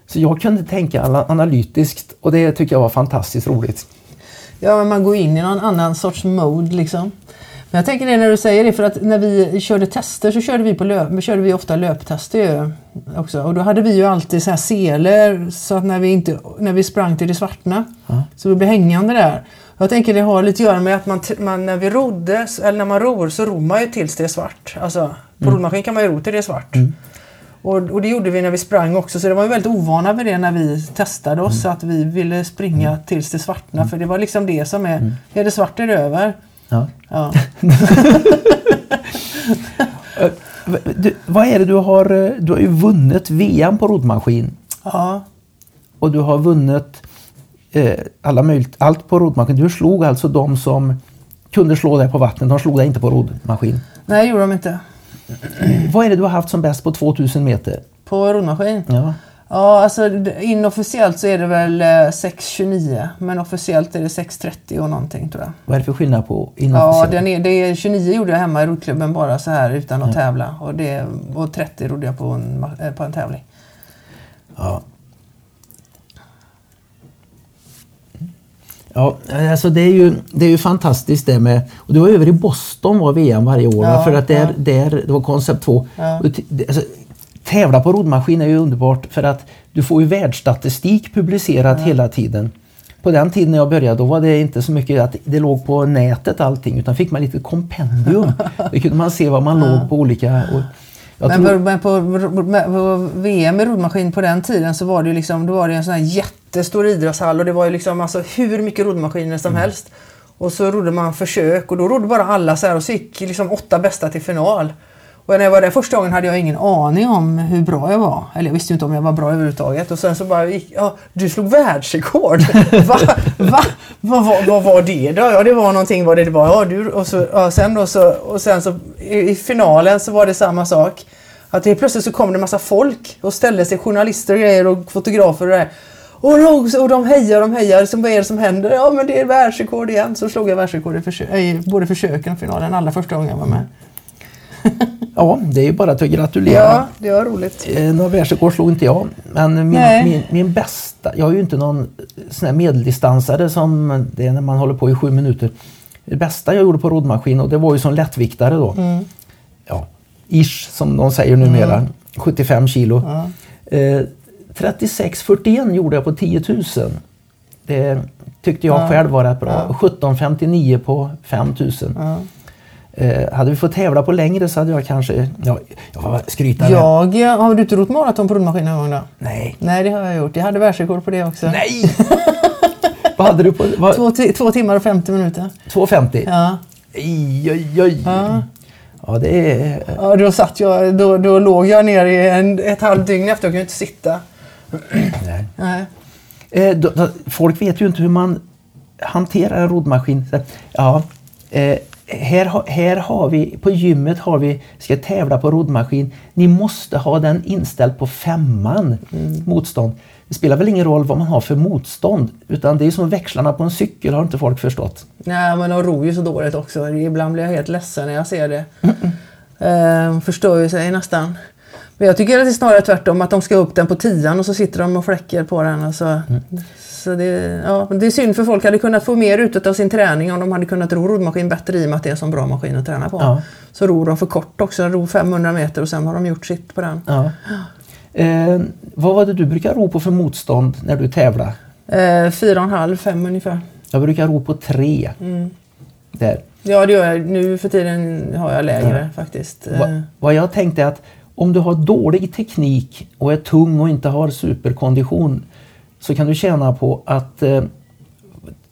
Så jag kunde tänka analytiskt och det tycker jag var fantastiskt roligt. Ja, men man går in i någon annan sorts mode liksom. Men jag tänker det när du säger det, för att när vi körde tester så körde vi, på löp, körde vi ofta löptester också. Och då hade vi ju alltid så här seler så att när vi, inte, när vi sprang till det svartna mm. så vi blev hängande där. Jag tänker det har lite att göra med att man, man, när vi rodde, eller när man ror så ror man ju tills det är svart. Alltså, på mm. roddmaskin kan man ju ro till det är svart. Mm. Och, och, det gjorde vi när vi sprang också så det var vi väldigt ovana vid det när vi testade oss. Mm. Att vi ville springa mm. tills det svartnade mm. för det var liksom det som är, mm. är det svart är det över. Ja. ja. du, vad är det du har, du har ju vunnit VM på roddmaskin. Ja. Och du har vunnit eh, alla möjligt, allt på roddmaskin. Du slog alltså de som kunde slå dig på vattnet, de slog dig inte på roddmaskin? Nej, det gjorde de inte. Vad är det du har haft som bäst på 2000 meter? På roddmaskin? Ja. Ja, alltså inofficiellt så är det väl 6.29 eh, men officiellt är det 6.30 och någonting tror jag. Vad är det för skillnad på inofficiellt? Ja, den är, det är 29 gjorde jag hemma i roddklubben bara så här utan att ja. tävla och, det, och 30 rodde jag på en, eh, på en tävling. Ja. Ja, alltså det är ju, det är ju fantastiskt det med... Och du var över i Boston var VM varje år ja, för att där, ja. där, det var koncept 2. Ja. Alltså, tävla på roddmaskin är ju underbart för att du får ju världsstatistik publicerat hela tiden. På den tiden när jag började då var det inte så mycket att det låg på nätet allting utan fick man lite kompendium. Då kunde man se vad man låg på olika... Men, tror... men på, på, på, VM i roddmaskin på den tiden så var det ju liksom, då var det en sån här jättestor idrottshall och det var ju liksom alltså hur mycket roddmaskiner som mm. helst. Och så rodde man försök och då rodde bara alla så här och så gick liksom åtta bästa till final. Och när jag var där första gången hade jag ingen aning om hur bra jag var. Eller jag visste inte om jag var bra överhuvudtaget. Och sen så bara gick, ja, du slog världsrekord. Va? Va? Vad, va, vad var det då? Ja, det var någonting vad det var. Ja, du, och, så, ja, sen då så, och sen så i finalen så var det samma sak. Att helt plötsligt så kom det en massa folk och ställde sig, journalister och grejer och fotografer och det och de, och de hejar och de hejar. Så vad är det som händer? Ja men det är världsrekord igen. Så slog jag världsrekord i, försö i både försöken och finalen allra första gången jag var med ja, det är ju bara att gratulera. Ja, det var roligt. Eh, några världsrekord slog inte jag. Men min, min, min, bästa, jag är ju inte någon sån här medeldistansare som det är när man håller på i sju minuter. Det bästa jag gjorde på roddmaskin och det var ju som lättviktare då. Mm. Ja, ish som de säger numera. Mm. 75 kilo. Mm. Eh, 36.41 gjorde jag på 10 000. Det tyckte jag ja. själv var rätt bra. Ja. 17.59 på 5000. Ja. Eh, hade vi fått tävla på längre så hade jag kanske... Ja, jag får skryta jag, med. Har du inte rott maraton på roddmaskin någon gång då? Nej. Nej, det har jag gjort. Jag hade världsrekord på det också. Nej! vad hade du på... Vad? Två, två timmar och 50 minuter. 2.50? Ja. Oj, oj, oj. Ja. Ja, det är... Ja, då, satt jag, då, då låg jag ner i en, ett halvt dygn efter. Jag kunde inte sitta. Nej. Nej. Eh, då, då, folk vet ju inte hur man hanterar en roddmaskin. Ja, eh, här, här har vi, på gymmet har vi, ska tävla på roddmaskin. Ni måste ha den inställd på femman mm. motstånd. Det spelar väl ingen roll vad man har för motstånd utan det är som växlarna på en cykel har inte folk förstått. Nej men de ror ju så dåligt också. Ibland blir jag helt ledsen när jag ser det. Mm. Eh, förstör ju sig nästan. Men jag tycker att det är snarare tvärtom, att de ska upp den på tian och så sitter de och fläcker på den. Och så. Mm. Så det, ja, det är synd för folk hade kunnat få mer ut av sin träning om de hade kunnat ro roddmaskin bättre i och med att det är en sån bra maskin att träna på. Ja. Så ror de för kort också, de ror 500 meter och sen har de gjort sitt på den. Ja. Eh, vad var det du brukar ro på för motstånd när du tävlar? Eh, fyra och en halv, fem ungefär. Jag brukar ro på tre. Mm. Där. Ja, det gör jag. Nu för tiden har jag lägre ja. faktiskt. Va, eh. vad jag tänkte är att om du har dålig teknik och är tung och inte har superkondition så kan du tjäna på att eh,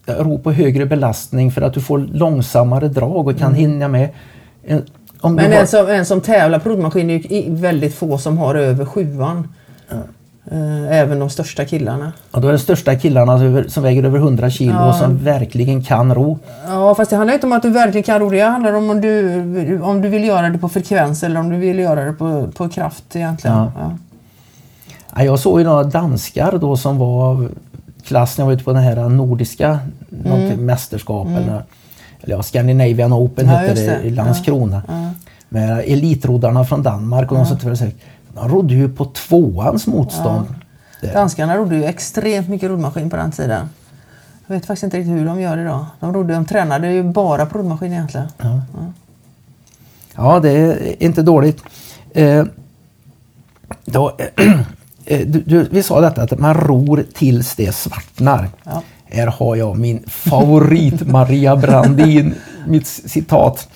ro på högre belastning för att du får långsammare drag och kan mm. hinna med. En, Men har... en, som, en som tävlar på roddmaskin är ju väldigt få som har över sjuan. Eh, även de största killarna. Ja, då är det största killarna som väger över 100 kilo ja. och som verkligen kan ro. Ja, fast det handlar inte om att du verkligen kan ro. Det handlar om om du, om du vill göra det på frekvens eller om du vill göra det på, på kraft egentligen. Ja. Ja. Ja, jag såg ju några danskar då som var klass när jag var ute på den här nordiska mm. mästerskap. Mm. Eller, ja, Scandinavian Open ja, hette det, i Landskrona. Ja. Med elitroddarna från Danmark och ja. de som de rodde ju på tvåans motstånd. Ja. Danskarna rodde ju extremt mycket roddmaskin på den tiden. Jag vet faktiskt inte riktigt hur de gör idag. De, rodde, de tränade ju bara på roddmaskin egentligen. Ja. Ja. ja, det är inte dåligt. Eh, då, du, du, vi sa detta att man ror tills det svartnar. Ja. Här har jag min favorit Maria Brandin, mitt citat.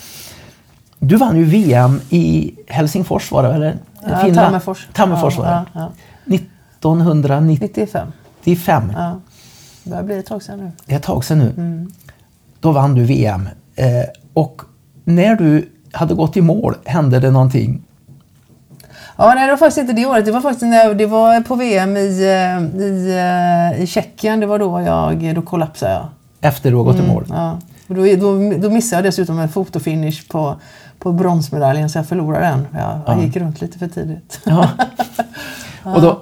Du vann ju VM i Helsingfors var det eller? Ja, Tammerfors. Tammerfors var det. Ja, ja. 1995. 95. Ja. Det börjar bli ett tag sedan nu. Det är ett tag sedan nu. Mm. Då vann du VM. Eh, och när du hade gått i mål hände det någonting. Ja, nej, det var faktiskt inte det året. Det var faktiskt när det var på VM i, eh, i, eh, i Tjeckien. Det var då jag då kollapsade jag. Efter du har gått mm, i mål? Ja. Då, då, då missade jag dessutom en fotofinish på, på bronsmedaljen så jag förlorade den. Jag, ja. jag gick runt lite för tidigt. Ja. Och då,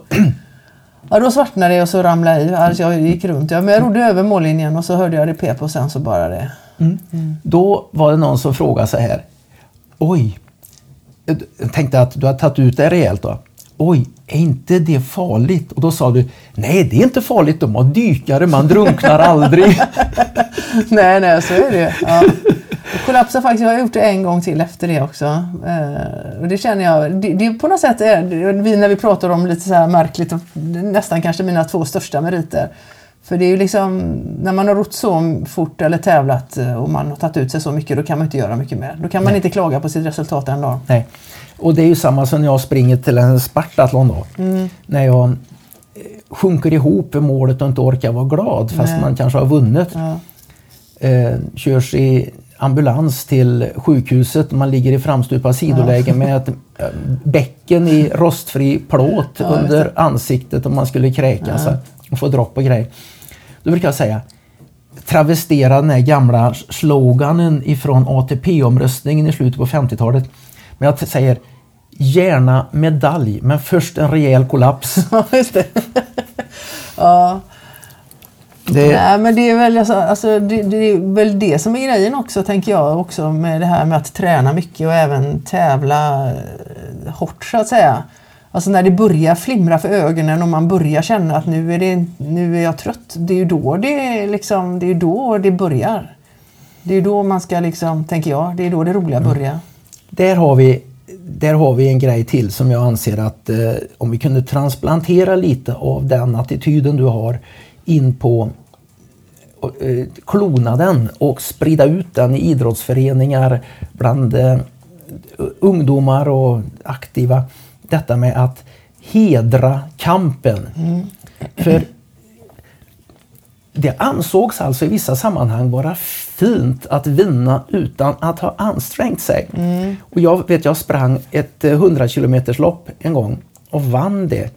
Ja, då svartnade det och så ramlade jag i. Alltså jag gick runt. Ja, men jag rodde över mållinjen och så hörde jag det pep och sen så bara det. Mm. Mm. Då var det någon som frågade så här. Oj, tänkte att du har tagit ut det rejält då. Oj, är inte det farligt? Och då sa du, nej det är inte farligt, de har dykare, man drunknar aldrig. nej, nej, så är det ja. Jag kollapsar faktiskt, jag har gjort det en gång till efter det också. Eh, och det känner jag, det, det på något sätt är, vi, när vi pratar om lite så här märkligt, nästan kanske mina två största meriter. För det är ju liksom, när man har rott så fort eller tävlat eh, och man har tagit ut sig så mycket, då kan man inte göra mycket mer. Då kan man Nej. inte klaga på sitt resultat en dag. Nej. Och det är ju samma som när jag springer till en Spartathlon då. Mm. När jag eh, sjunker ihop i målet och inte orkar vara glad fast Nej. man kanske har vunnit. Ja. Eh, körs i ambulans till sjukhuset. Man ligger i framstupa sidoläge med ett eh, bäcken i rostfri plåt ja, under ansiktet om man skulle kräkas ja. och få dropp och grejer. Då brukar jag säga travestera den här gamla sloganen ifrån ATP-omröstningen i slutet på 50-talet. Men jag säger gärna medalj, men först en rejäl kollaps. Ja, just det. ja. Det... Nej, men det är, väl, alltså, alltså, det, det, är väl det som är grejen också, tänker jag, också med det här med att träna mycket och även tävla eh, hårt, så att säga. Alltså när det börjar flimra för ögonen och man börjar känna att nu är, det, nu är jag trött. Det är ju då det, liksom, det, är då det börjar. Det är då man ska, liksom, tänker jag, det är då det roliga mm. börjar. Mm. Där har vi där har vi en grej till som jag anser att eh, om vi kunde transplantera lite av den attityden du har in på eh, klona den och sprida ut den i idrottsföreningar bland eh, ungdomar och aktiva. Detta med att hedra kampen. Mm. För det ansågs alltså i vissa sammanhang vara fint att vinna utan att ha ansträngt sig. Mm. Och jag vet, jag sprang ett 100 km lopp en gång och vann det.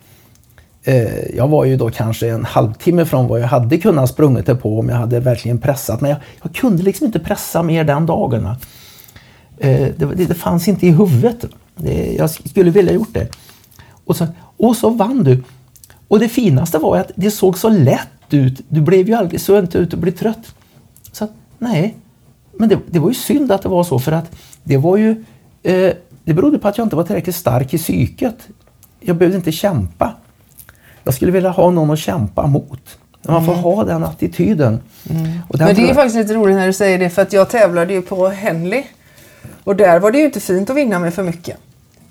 Eh, jag var ju då kanske en halvtimme från vad jag hade kunnat sprungit det på om jag hade verkligen pressat. Men jag, jag kunde liksom inte pressa mer den dagen. Eh, det, det, det, fanns inte i huvudet. Det, jag skulle vilja gjort det. Och så, och så vann du. Och det finaste var att det såg så lätt ut. Du blev ju aldrig så inte ut och blev trött. Så nej, men det, det, var ju synd att det var så för att det var ju eh, det berodde på att jag inte var tillräckligt stark i psyket. Jag behövde inte kämpa. Jag skulle vilja ha någon att kämpa mot. Man får mm. ha den attityden. Mm. Men det är faktiskt lite roligt när du säger det för att jag tävlade ju på Henley. Och där var det ju inte fint att vinna med för mycket.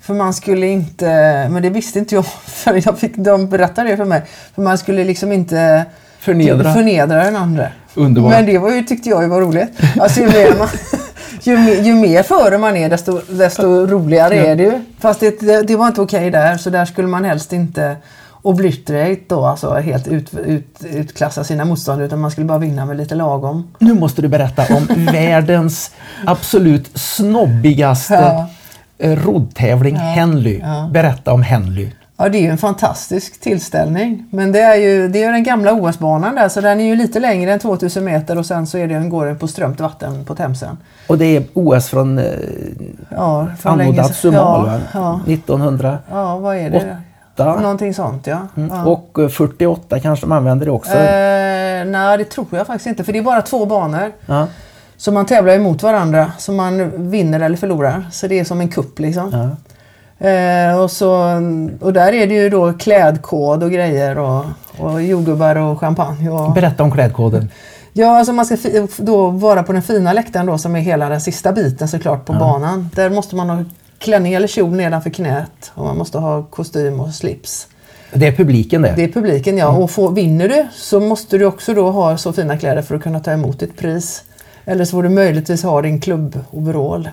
För man skulle inte, men det visste inte jag för jag fick, de berättade det för mig. För man skulle liksom inte förnedra, förnedra den andra. Underbart. Men det var ju, tyckte jag var roligt. Alltså, ju, mer man, ju, ju mer före man är desto, desto roligare är det ju. Fast det, det, det var inte okej okay där så där skulle man helst inte obliterate då, alltså helt ut, ut, utklassa sina motståndare utan man skulle bara vinna med lite lagom. Nu måste du berätta om världens absolut snobbigaste ja. Eh, roddtävling, ja. Henley. Ja. Berätta om Henley. Ja, det är ju en fantastisk tillställning. Men det är ju, det är den gamla OS-banan där, så den är ju lite längre än 2000 meter och sen så är det, går den på strömt vatten på Themsen. Och det är OS från, eh, ja, från Anno Dazumal, ja, ja. 1900? Ja, vad är det? 8. Någonting sånt ja. Mm. Och 48 eh, kanske de använder det också? Eh, nej, det tror jag faktiskt inte för det är bara två banor. Ja. Så man tävlar emot varandra så man vinner eller förlorar. Så det är som en kupp liksom. Ja. Eh, och, så, och där är det ju då klädkod och grejer och, och jordgubbar och champagne. Och... Berätta om klädkoden. Ja, alltså man ska då vara på den fina läktaren då som är hela den sista biten såklart på ja. banan. Där måste man ha klänning eller kjol nedanför knät och man måste ha kostym och slips. Det är publiken det? Det är publiken ja. Mm. Och får, vinner du så måste du också då ha så fina kläder för att kunna ta emot ditt pris. Eller så får du möjligtvis ha din klubboverall.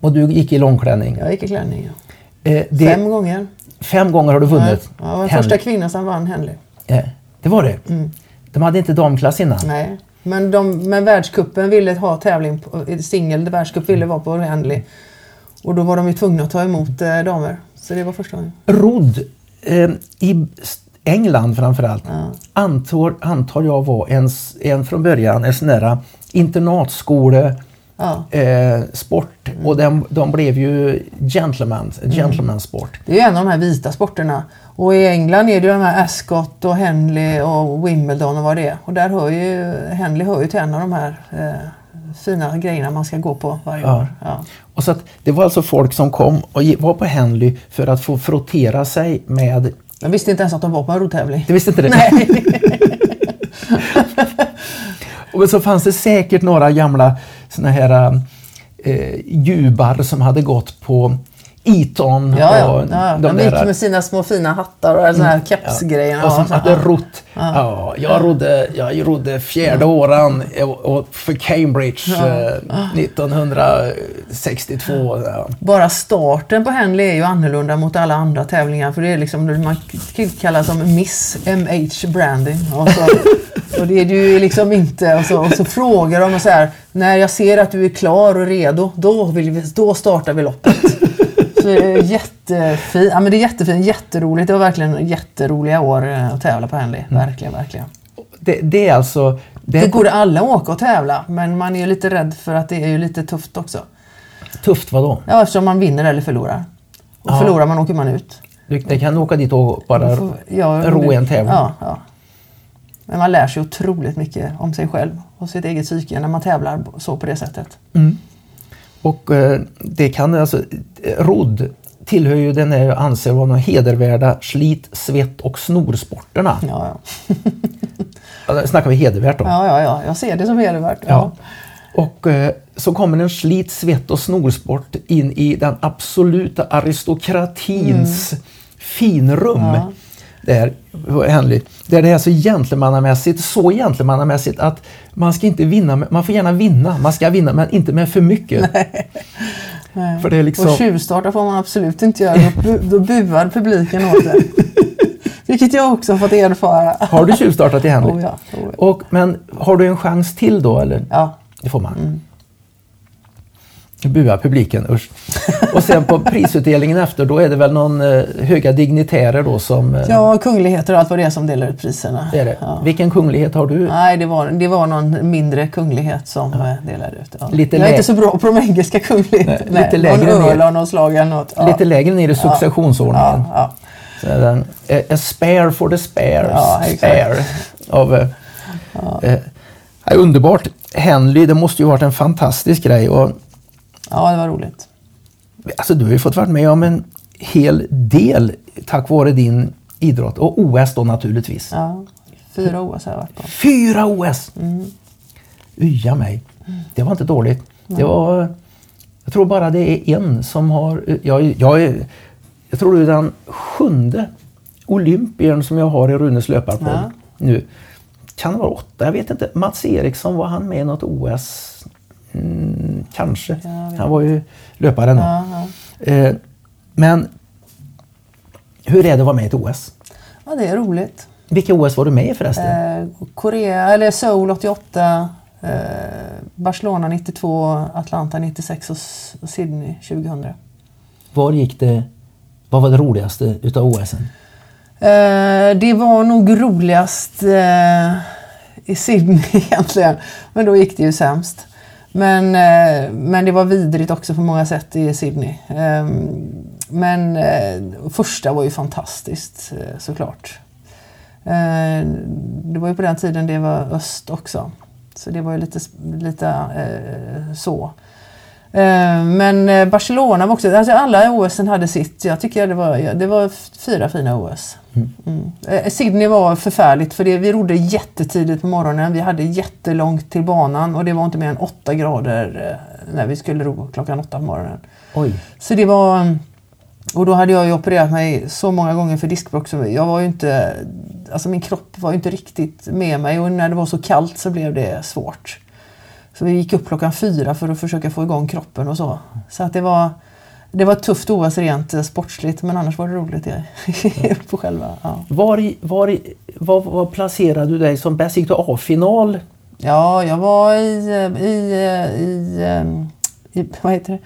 Och du gick i långklänning? Jag gick i klänning, ja. Eh, det... Fem gånger. Fem gånger har du vunnit? Ja, jag var den första kvinnan som vann Henley. Eh, det var det? Mm. De hade inte damklass innan? Nej. Men, de, men världskuppen ville ha tävling, singel världscup ville vara på Henley. Och då var de ju tvungna att ta emot eh, damer. Så det var första gången. Rodd eh, i England framförallt ja. antar, antar jag var en, en från början en sån där internatskole ja. eh, sport mm. och de, de blev ju gentleman, mm. gentleman sport. Det är en av de här vita sporterna. Och i England är det ju de här Ascot och Henley och Wimbledon och vad det är. Och där hör ju, Henley hör ju till en av de här eh, fina grejerna man ska gå på varje ja. år. Ja. Och så att det var alltså folk som kom och var på Henley för att få frottera sig med... Jag visste inte ens att de var på en rotävling. Du visste inte det? Nej. och så fanns det säkert några gamla såna här eh, jubar som hade gått på Eton. Ja. Och ja, de, de gick med sina små fina hattar och såna här mm, kepsgrejer. Ja. Och som hade rott. Ja. ja. jag, rodde, jag rodde fjärde åran för Cambridge eh, 1962. Bara starten på Henley är ju annorlunda mot alla andra tävlingar för det är liksom, man kallas som Miss MH Branding. Och, så, och det är du liksom inte. Och så, och så frågar de och så här, när jag ser att du är klar och redo, då, vill vi, då startar vi loppet. Jättefint. Ja, men det är jättefint, jätteroligt. Det var verkligen jätteroliga år eh, att tävla på Henley. Mm. Verkligen, verkligen. Det, det, är alltså... Det, det går alla åka och tävla, men man är ju lite rädd för att det är ju lite tufft också. Tufft vadå? Ja, eftersom man vinner eller förlorar. Och ja. förlorar man åker man ut. Du, du kan åka dit och bara får, ja, ro en tävling. Ja, ja. Men man lär sig otroligt mycket om sig själv och sitt eget psyke när man tävlar så på det sättet. Mm. Och eh, det kan alltså, rodd tillhör ju den jag anser vara de hedervärda slit, svett och snorsporterna. Ja, ja. snackar vi hedervärt då? Ja, ja, ja, jag ser det som hedervärt. Ja. ja. Och eh, så kommer en slit, svett och snorsport in i den absoluta aristokratins mm. finrum. Ja där, Henry, där det är så gentlemannamässigt, så gentlemannamässigt att man ska inte vinna, man får gärna vinna, man ska vinna men inte med för mycket. Nej. Nej. För det är liksom... Och tjuvstarta får man absolut inte göra, då, då buar publiken åt det. Vilket jag också har fått erfara. Har du tjuvstartat i Henry? Oh ja, oh ja. Och, men har du en chans till då eller? Ja. Det får man. Mm buar publiken, usch. Och sen på prisutdelningen efter då är det väl någon eh, höga dignitärer då som... Eh, ja, kungligheter och allt vad det är som delar ut priserna. Det är det. Ja. Vilken kunglighet har du? Nej, det var, det var någon mindre kunglighet som ja. Eh, delade ut. Ja. Lite jag är inte så bra på de engelska kungligheterna. Nej, lite lägre någon öl av något slag eller något. Ja. Lite lägre ner i successionsordningen. Ja. Så den, a spare for the spares. Ja, spare. Av, eh, eh, underbart. Henley, det måste ju varit en fantastisk grej. Och Ja, det var roligt. Alltså, du har ju fått vara med om en hel del tack vare din idrott och OS då naturligtvis. Ja, fyra OS har jag varit på. Fyra OS! Mm. Uja mig. Det var inte dåligt. Mm. Det var, jag tror bara det är en som har... Jag, jag, jag tror du är den sjunde olympiern som jag har i Runes löparpodd ja. nu. Kan det vara åtta? Jag vet inte. Mats Eriksson, var han med i något OS? Mm, kanske. Han var ju löpare då. Ja, ja. Eh, men hur är det att vara med i ett OS? Ja, det är roligt. Vilka OS var du med i förresten? Eh, Korea, eller Seoul 88, eh, Barcelona 92, Atlanta 96 och, och Sydney 2000. Var gick det? Vad var det roligaste utav OSen? Eh, det var nog roligast eh, i Sydney egentligen. Men då gick det ju sämst. Men, eh, men det var vidrigt också på många sätt i Sydney. Ehm, men eh, första var ju fantastiskt eh, såklart. Ehm, det var ju på den tiden det var öst också. Så det var ju lite, lite så. Men Barcelona var också, alltså alla OS hade sitt. Jag tycker det var, det var fyra fina OS. Mm. Eh, Sydney var förfärligt för det, vi rodde jättetidigt på morgonen. Vi hade jättelångt till banan och det var inte mer än åtta grader eh, när vi skulle ro klockan åtta på morgonen. Oj. Så det var... och då hade jag ju opererat mig så många gånger för diskbråck så jag var ju inte, alltså min kropp var ju inte riktigt med mig och när det var så kallt så blev det svårt. Så vi gick upp klockan fyra för att försöka få igång kroppen och så. Så att det var, det var tufft OS rent sportsligt men annars var det roligt på själva. Ja. Var, var, var, var placerade du dig som bäst? Gick du A-final? Ja, jag var i, i, i, i, vad heter det?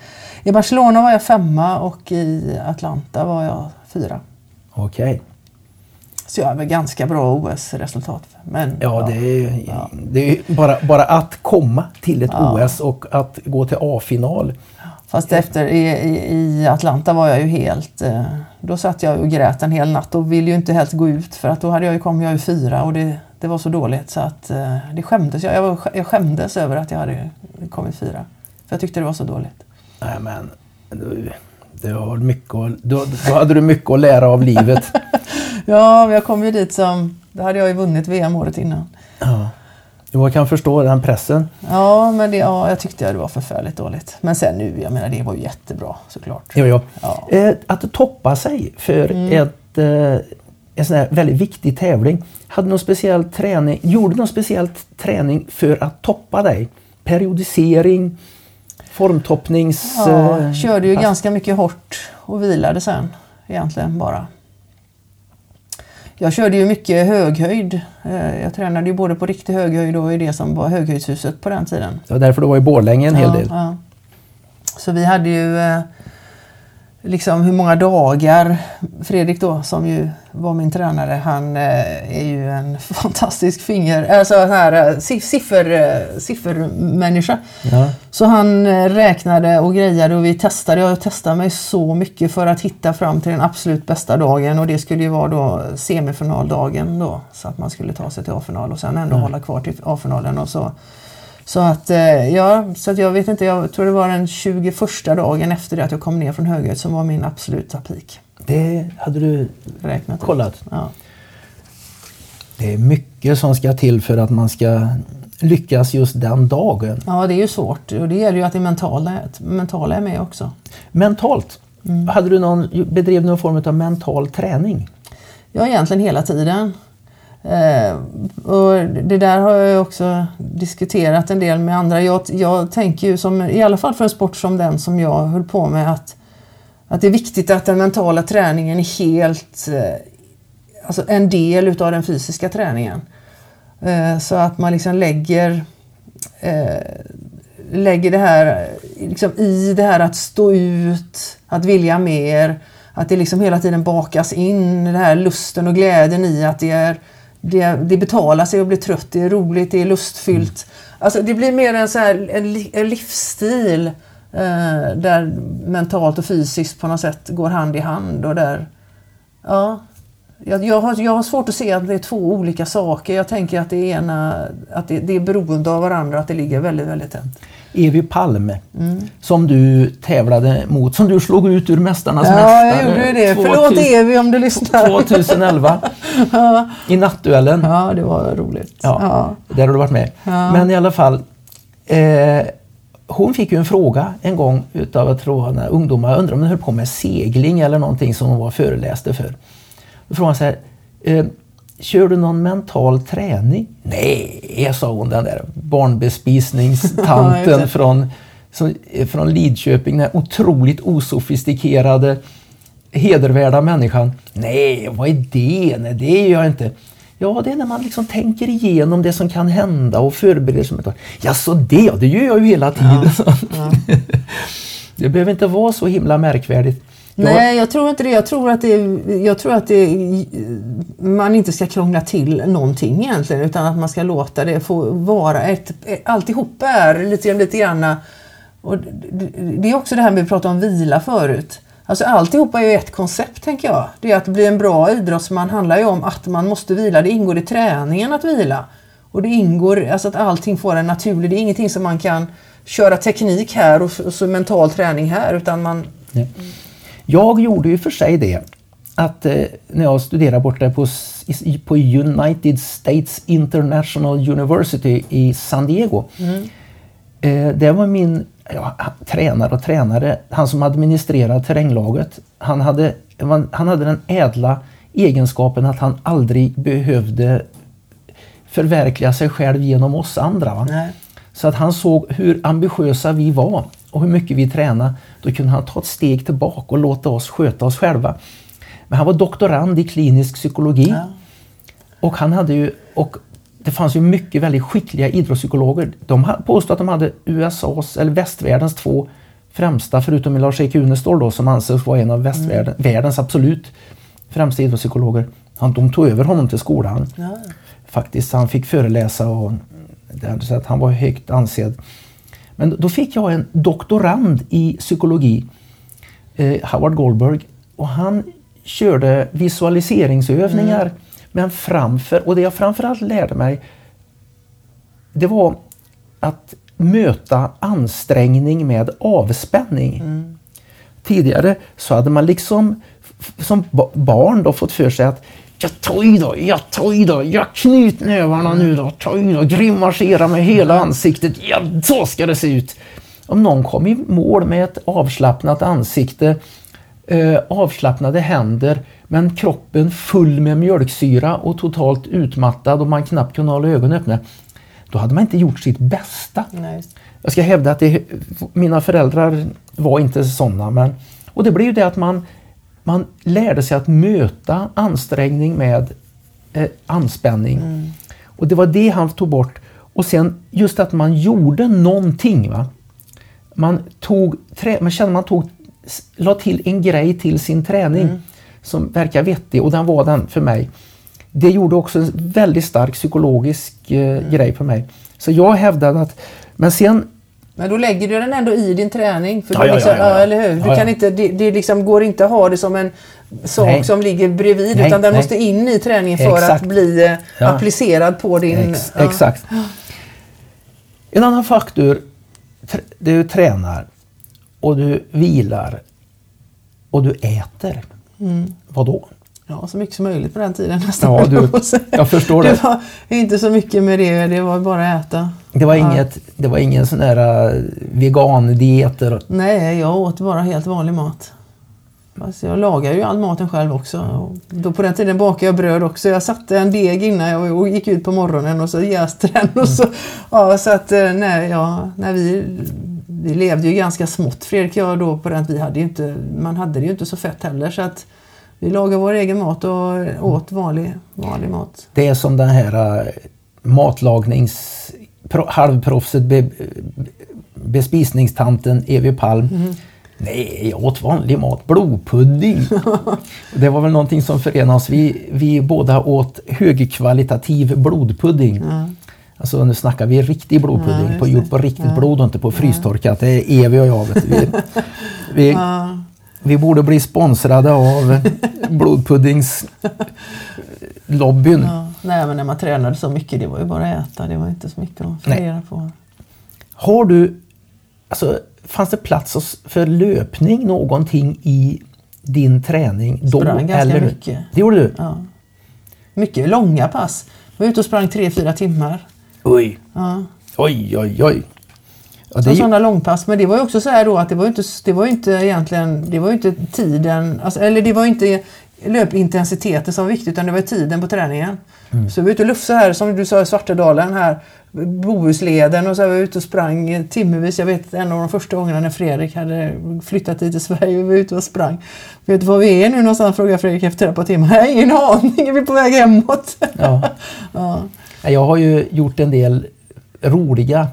I Barcelona var jag femma och i Atlanta var jag fyra. Okej. Så jag har väl ganska bra OS-resultat. Men, ja, det är, ja. det är bara, bara att komma till ett ja. OS och att gå till A-final. Fast efter i, i, Atlanta var jag ju helt... Eh, då satt jag och grät en hel natt och ville ju inte helt gå ut för att då hade jag ju kommit jag ju fyra och det, det var så dåligt så att eh, det skämdes. Jag, jag, jag skämdes över att jag hade kommit fyra. För jag tyckte det var så dåligt. Nej men, du, du har mycket då, då hade du mycket att lära av livet. ja, jag kom ju dit som... Då hade jag ju vunnit VM året innan. Ja. Jag kan förstå den pressen. Ja, men det, ja, jag tyckte det var förfärligt dåligt. Men sen nu, jag menar det var ju jättebra såklart. Jo, jo. Ja. Eh, att toppa sig för mm. ett, eh, en sån här väldigt viktig tävling. Hade någon speciell träning, gjorde någon speciell träning för att toppa dig? Periodisering, formtoppnings... Ja, eh, körde ju pass. ganska mycket hårt och vilade sen egentligen bara. Jag körde ju mycket höghöjd. Eh, jag tränade ju både på riktig höghöjd och i det som var höghöjdshuset på den tiden. Det var därför du var i Borlänge en hel del. Ja. Så vi hade ju eh, liksom hur många dagar. Fredrik då, som ju var min tränare, han eh, är ju en fantastisk finger, alltså här, eh, siffer, eh, siffermänniska. Ja. Så han räknade och grejade och vi testade. Jag testade mig så mycket för att hitta fram till den absolut bästa dagen och det skulle ju vara då semifinaldagen då så att man skulle ta sig till A-final och sen ändå mm. hålla kvar till A-finalen och så så att, eh, ja, så att jag vet inte, jag tror det var den 21 dagen efter det att jag kom ner från höghöjd som var min absoluta peak. Det hade du räknat kollat? Ja. Det är mycket som ska till för att man ska lyckas just den dagen. Ja, det är ju svårt och det gäller ju att det mentala, mentala är med också. Mentalt? Mm. Hade du någon, bedrev du någon form av mental träning? Ja, egentligen hela tiden. Eh, och det där har jag också diskuterat en del med andra. Jag, jag tänker ju, som, i alla fall för en sport som den som jag höll på med, att, att det är viktigt att den mentala träningen är helt eh, alltså en del utav den fysiska träningen. Eh, så att man liksom lägger, eh, lägger det här liksom i det här att stå ut, att vilja mer, att det liksom hela tiden bakas in, den här lusten och glädjen i att det är det, det betalar sig att bli trött, det är roligt, det är lustfyllt. Alltså det blir mer en, så här, en, en livsstil eh, där mentalt och fysiskt på något sätt går hand i hand. Och där, ja, jag, jag, har, jag har svårt att se att det är två olika saker. Jag tänker att det, ena, att det, det är beroende av varandra, att det ligger väldigt, väldigt tätt. Evi Palme mm. som du tävlade mot, som du slog ut ur Mästarnas ja, mästare. Ja, jag gjorde det. 2000, Förlåt Evi om du lyssnar. 2011 ja. i nattduellen. Ja, det var roligt. Ja, ja. Där har du varit med. Ja. Men i alla fall, eh, hon fick ju en fråga en gång utav, jag tror, när ungdomar, jag undrar om de höll på med segling eller någonting som hon var föreläste för. Då frågade hon så här, eh, Kör du någon mental träning? Nej, sa hon den där barnbespisningstanten från, som, från Lidköping. Den otroligt osofistikerade, hedervärda människan. Nej, vad är det? Nej, det gör jag inte. Ja, det är när man liksom tänker igenom det som kan hända och förbereder sig. Ja, så det, det gör jag ju hela tiden. Ja, ja. det behöver inte vara så himla märkvärdigt. Nej, jag tror inte det. Jag tror att, det, jag tror att det, man inte ska krångla till någonting egentligen utan att man ska låta det få vara ett... Alltihop är lite, lite grann... Och det är också det här med att prata om vila förut. Alltså alltihopa är ju ett koncept tänker jag. Det är att bli en bra idrottsman handlar ju om att man måste vila. Det ingår i träningen att vila. Och det ingår, alltså att allting får en naturlig... Det är ingenting som man kan köra teknik här och, och så mental träning här utan man... Ja. Jag gjorde ju för sig det att eh, när jag studerade borta på, på United States International University i San Diego. Mm. Eh, det var min ja, tränare och tränare, han som administrerade terränglaget, han hade, han hade den ädla egenskapen att han aldrig behövde förverkliga sig själv genom oss andra. Så att han såg hur ambitiösa vi var och hur mycket vi tränade. Då kunde han ta ett steg tillbaka och låta oss sköta oss själva. Men han var doktorand i klinisk psykologi. Ja. Och han hade ju, och det fanns ju mycket väldigt skickliga idrottspsykologer. De påstod att de hade USAs, eller västvärldens två främsta, förutom Lars-Erik Unestål då, som ansågs vara en av västvärldens mm. absolut främsta idrottspsykologer. Han, de tog över honom till skolan. Ja. Faktiskt, han fick föreläsa och så att han var högt ansedd. Men då fick jag en doktorand i psykologi, eh, Howard Goldberg, och han körde visualiseringsövningar mm. men framför, och det jag framförallt lärde mig det var att möta ansträngning med avspänning. Mm. Tidigare så hade man liksom som barn då fått för sig att Ja, i då, ja, i då, ja, knyt nävarna nu då, i då, grimasera med hela ansiktet, ja, så ska det se ut. Om någon kom i mål med ett avslappnat ansikte, eh, avslappnade händer, men kroppen full med mjölksyra och totalt utmattad och man knappt kunde hålla ögonen öppna, då hade man inte gjort sitt bästa. Nej. Jag ska hävda att det, mina föräldrar var inte sådana, men och det blir ju det att man man lärde sig att möta ansträngning med eh, anspänning. Mm. Och det var det han tog bort. Och sen just att man gjorde någonting. Va? Man, tog, man kände man tog, la till en grej till sin träning mm. som verkar vettig och den var den för mig. Det gjorde också en väldigt stark psykologisk eh, mm. grej på mig. Så jag hävdade att, men sen men då lägger du den ändå i din träning. För ja, ja, liksom, ja, ja, eller hur? Du kan inte, det, det liksom går inte att ha det som en sak nej. som ligger bredvid nej, utan den nej. måste in i träningen för Exakt. att bli eh, applicerad på din... Ex Exakt. En annan faktor, du tränar och du vilar och du äter. Mm. Vad då? Ja, så mycket som möjligt på den tiden nästan. Ja, du, jag förstår det. Det var inte så mycket med det, det var bara att äta. Det var, ja. inget, det var ingen sån där uh, vegandieter? Nej, jag åt bara helt vanlig mat. Alltså jag lagar ju all maten själv också. Och då på den tiden bakade jag bröd också. Jag satte en deg innan jag gick ut på morgonen och så jäste den. Och så, ja, så att, eh, nej, ja, när vi, vi levde ju ganska smått Fredrik och jag då på den vi hade inte, man hade det ju inte så fett heller. Så att, vi lagade vår egen mat och åt vanlig, vanlig mat. Det är som den här uh, matlagnings... halvproffset be, bespisningstanten Evi Palm. Mm. Nej, jag åt vanlig mat. Blodpudding. det var väl någonting som förenade oss. Vi, vi båda åt högkvalitativ blodpudding. Mm. Alltså nu snackar vi riktig blodpudding, ja, på, gjort på riktigt ja. blod och inte på frystorkat. Det är Evi och jag. Vet vi, vi, ja. Vi borde bli sponsrade av blodpuddingslobbyn. Ja, nej, men när man tränade så mycket, det var ju bara att äta. Det var inte så mycket att fundera på. Har du, alltså, fanns det plats för löpning någonting i din träning? Då, sprang ganska eller? mycket. Det gjorde du? Ja. Mycket långa pass. Jag var ute och sprang tre fyra timmar. Oj! Ja. Oj, oj, oj. Ja, det... Sådana långpass. Men det var ju också så här då att det var inte, det var inte egentligen, det var inte tiden, alltså, eller det var inte löpintensiteten som var viktigt utan det var tiden på träningen. Mm. Så vi var ute och lufsade här, som du sa, i Svartedalen här, Bohusleden och så var vi ute och sprang timmevis. Jag vet en av de första gångerna när Fredrik hade flyttat hit till Sverige, vi var ute och sprang. Vet du var vi är nu någonstans? frågade Fredrik efter ett par timmar. Nej, ingen aning, vi är på väg hemåt. Ja. ja. Jag har ju gjort en del roliga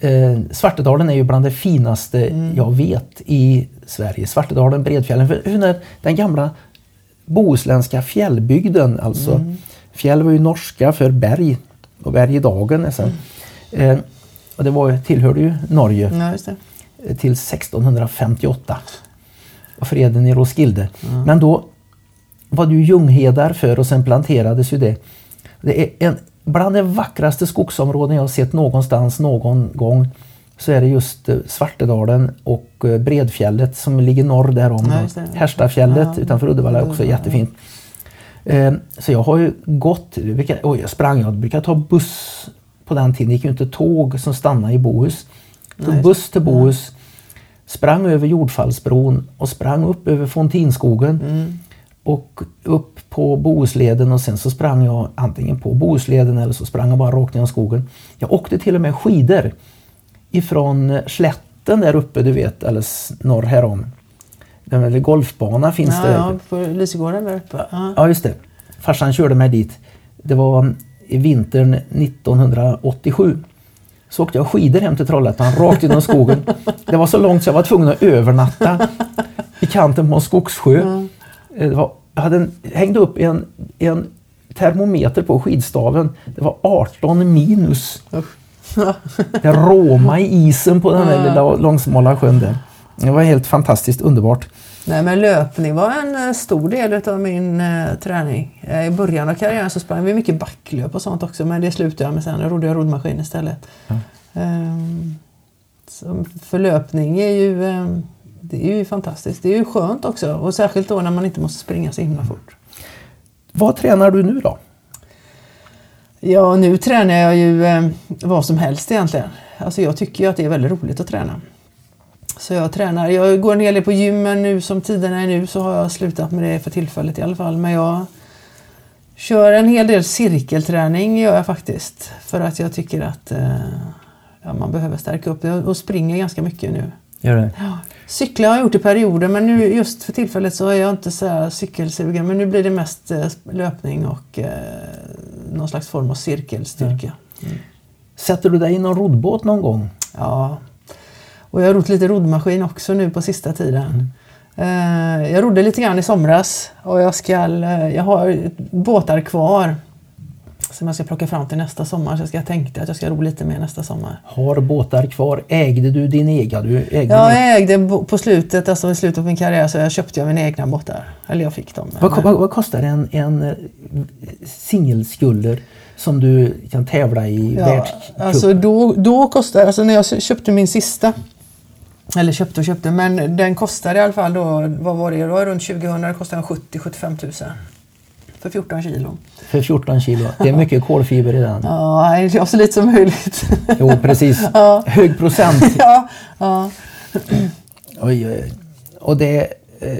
Eh, Svartedalen är ju bland det finaste mm. jag vet i Sverige. Svartedalen, Bredfjällen, för, den gamla bohuslänska fjällbygden. Alltså. Mm. Fjäll var ju norska för berg och berg i dagen nästan. Mm. Eh, och det var, tillhörde ju Norge ja, eh, till 1658. Och freden i Roskilde. Men då var det ju ljunghedar för och sen planterades ju det. Det är en bland de vackraste skogsområden jag sett någonstans någon gång så är det just eh, Svartedalen och eh, Bredfjället som ligger norr därom. Ja, Härstafjället ja. utanför Uddevalla är också jättefint. Eh, så jag har ju gått, oj jag sprang, jag brukade ta buss på den tiden, det gick ju inte tåg som stannade i Bohus. Tog Nej, buss till Bohus, sprang över Jordfallsbron och sprang upp över Fontinskogen. Mm. Och upp på Bohusleden och sen så sprang jag antingen på Bohusleden eller så sprang jag bara rakt genom skogen. Jag åkte till och med skidor ifrån slätten där uppe du vet, eller norr härom. Den golfbana finns ja, det. Ja, på Lysegården där uppe. Ja. ja, just det. Farsan körde mig dit. Det var i vintern 1987. Så åkte jag skidor hem till Trollhättan, rakt genom skogen. Det var så långt så jag var tvungen att övernatta i kanten på en skogssjö. Mm. Jag hade en, hängde upp en, en termometer på skidstaven. Det var 18 minus. Det råma i isen på den där lilla långsmala sjön där. Det var helt fantastiskt underbart. Nej, men löpning var en eh, stor del av min eh, träning. Eh, I början av karriären så sprang vi mycket backlöp och sånt också men det slutade jag med sen. Jag rodde jag roddmaskin istället. Mm. Um, för löpning är ju, um, det är ju fantastiskt. Det är ju skönt också och särskilt då när man inte måste springa så himla fort. Vad tränar du nu då? Ja, nu tränar jag ju um, vad som helst egentligen. Alltså jag tycker ju att det är väldigt roligt att träna. Så jag tränar. Jag går en hel del på gymmen nu som tiderna är nu så har jag slutat med det för tillfället i alla fall. Men jag kör en hel del cirkelträning gör jag faktiskt. För att jag tycker att eh, ja, man behöver stärka upp det och springer ganska mycket nu. Gör det? Ja. Cykla har jag gjort i perioder men nu just för tillfället så är jag inte så cykelsugen. Men nu blir det mest eh, löpning och eh, någon slags form av cirkelstyrka. Mm. Sätter du dig i någon roddbåt någon gång? Ja, och jag har rott lite roddmaskin också nu på sista tiden. Mm. Jag rodde lite grann i somras och jag, ska, eh, jag har båtar kvar som jag ska plocka fram till nästa sommar. Så jag ska tänkte att jag ska ro lite mer nästa sommar. Har båtar kvar. Ägde du din egen? Du ägde ja, jag ägde på slutet, alltså i slutet av min karriär så jag köpte jag mina egna båtar. Eller jag fick dem. Vad, vad, vad kostar en, en eh, singelskulder som du kan tävla i ja? Alltså då, då kostade, alltså när jag köpte min sista eller köpte och köpte, men den kostade i alla fall då, vad var det, det var runt 2000, den kostade 70-75 000. För 14 kilo. För 14 kilo. Det är mycket kolfiber i den. Ja, så lite som möjligt. Jo, precis. Ja. Hög procent. Ja. ja. Oj, oj. Och det är eh,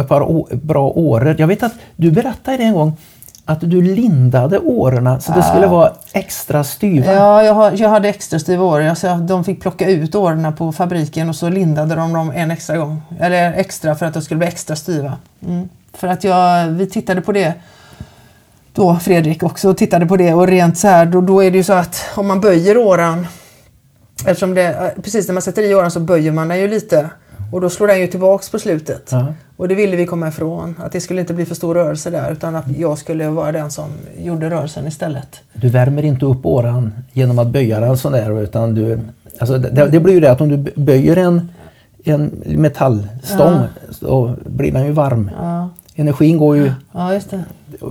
ett par bra åror. Jag vet att du berättade en gång att du lindade årorna så det skulle vara extra styva? Ja, jag, har, jag hade extra styva år. Alltså, de fick plocka ut årorna på fabriken och så lindade de dem en extra gång. Eller extra för att de skulle bli extra styva. Mm. För att jag, vi tittade på det då, Fredrik också tittade på det och rent så här, då, då är det ju så att om man böjer åran Eftersom det, precis när man sätter i åran så böjer man den ju lite och då slår den ju tillbaks på slutet. Uh -huh. Och det ville vi komma ifrån. Att det skulle inte bli för stor rörelse där utan att jag skulle vara den som gjorde rörelsen istället. Du värmer inte upp åran genom att böja den sådär utan du... Alltså det, det blir ju det att om du böjer en, en metallstång ja. så blir den ju varm. Ja. Energin går ju ja,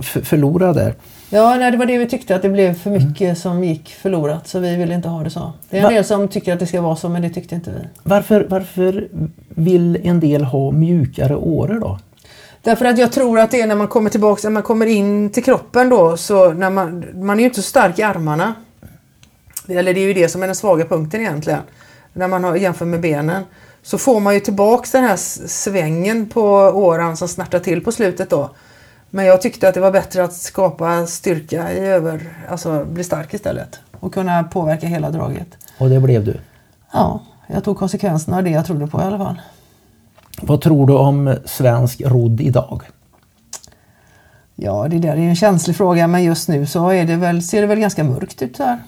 förlorad där. Ja, nej, det var det vi tyckte att det blev för mycket mm. som gick förlorat så vi ville inte ha det så. Det är en Va del som tycker att det ska vara så men det tyckte inte vi. Varför, varför vill en del ha mjukare åror då? Därför att jag tror att det är när man kommer tillbaka, när man kommer in till kroppen då så när man, man är ju inte så stark i armarna. Eller det är ju det som är den svaga punkten egentligen. När man har, jämför med benen. Så får man ju tillbaks den här svängen på åran som snärtar till på slutet då. Men jag tyckte att det var bättre att skapa styrka i över, alltså bli stark istället. Och kunna påverka hela draget. Och det blev du? Ja, jag tog konsekvenserna av det jag trodde på i alla fall. Vad tror du om svensk rodd idag? Ja, det där är en känslig fråga men just nu så är det väl, ser det väl ganska mörkt ut här.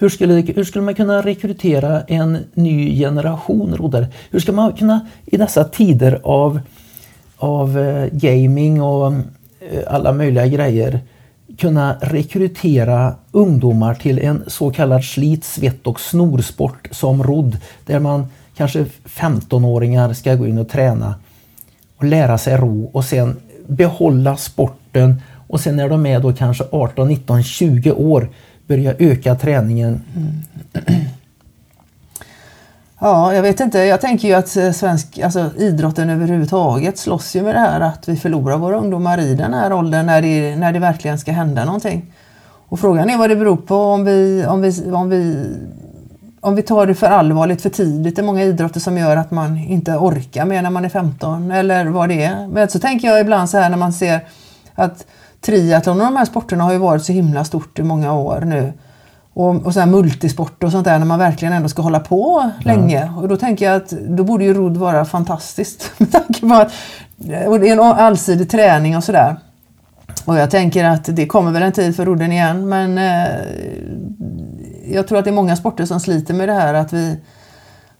Hur skulle, hur skulle man kunna rekrytera en ny generation roddare? Hur ska man kunna i dessa tider av, av eh, gaming och eh, alla möjliga grejer kunna rekrytera ungdomar till en så kallad slit, svett och snorsport som rodd. Där man kanske 15-åringar ska gå in och träna och lära sig ro och sen behålla sporten och sen när de är då kanske 18, 19, 20 år börja öka träningen. Mm. Ja, jag vet inte. Jag tänker ju att eh, svensk, alltså, idrotten överhuvudtaget slåss ju med det här att vi förlorar våra ungdomar i den här åldern när det, när det verkligen ska hända någonting. Och frågan är vad det beror på om vi, om vi, om vi om vi tar det för allvarligt för tidigt. Det är många idrotter som gör att man inte orkar mer när man är 15 eller vad det är. Men så tänker jag ibland så här när man ser att triathlon och de här sporterna har ju varit så himla stort i många år nu. Och, och så här multisport och sånt där när man verkligen ändå ska hålla på länge. Och då tänker jag att då borde ju rodd vara fantastiskt. Med tanke på att och det är en allsidig träning och sådär. Och jag tänker att det kommer väl en tid för rodden igen men eh, jag tror att det är många sporter som sliter med det här att, vi,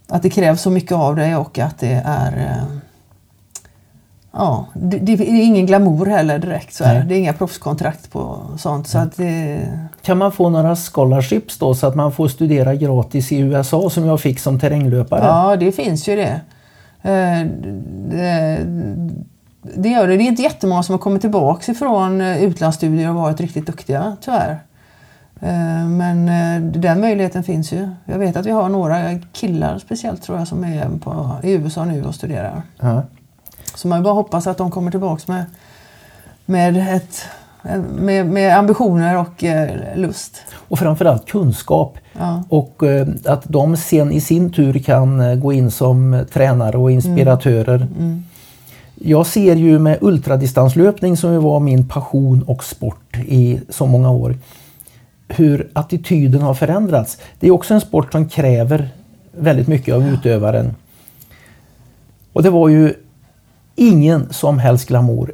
att det krävs så mycket av dig och att det är eh, Ja, det, det, är ingen glamour heller direkt. Så här. Det är inga proffskontrakt på sånt. Så att det... Kan man få några scholarships då så att man får studera gratis i USA som jag fick som terränglöpare? Ja, det finns ju det. Eh, det, det gör det. Det är inte jättemånga som har kommit tillbaka ifrån eh, utlandsstudier och varit riktigt duktiga, tyvärr. Eh, men den möjligheten finns ju. Jag vet att vi har några killar speciellt tror jag som är på, i USA nu och studerar. Ja. Så man bara hoppas att de kommer tillbaka med, med, ett, med, med ambitioner och eh, lust. Och framförallt kunskap. Ja. Och eh, att de sen i sin tur kan eh, gå in som tränare och inspiratörer. Mm. Mm. Jag ser ju med ultradistanslöpning som var min passion och sport i så många år hur attityden har förändrats. Det är också en sport som kräver väldigt mycket av utövaren. Och det var ju ingen som helst glamour.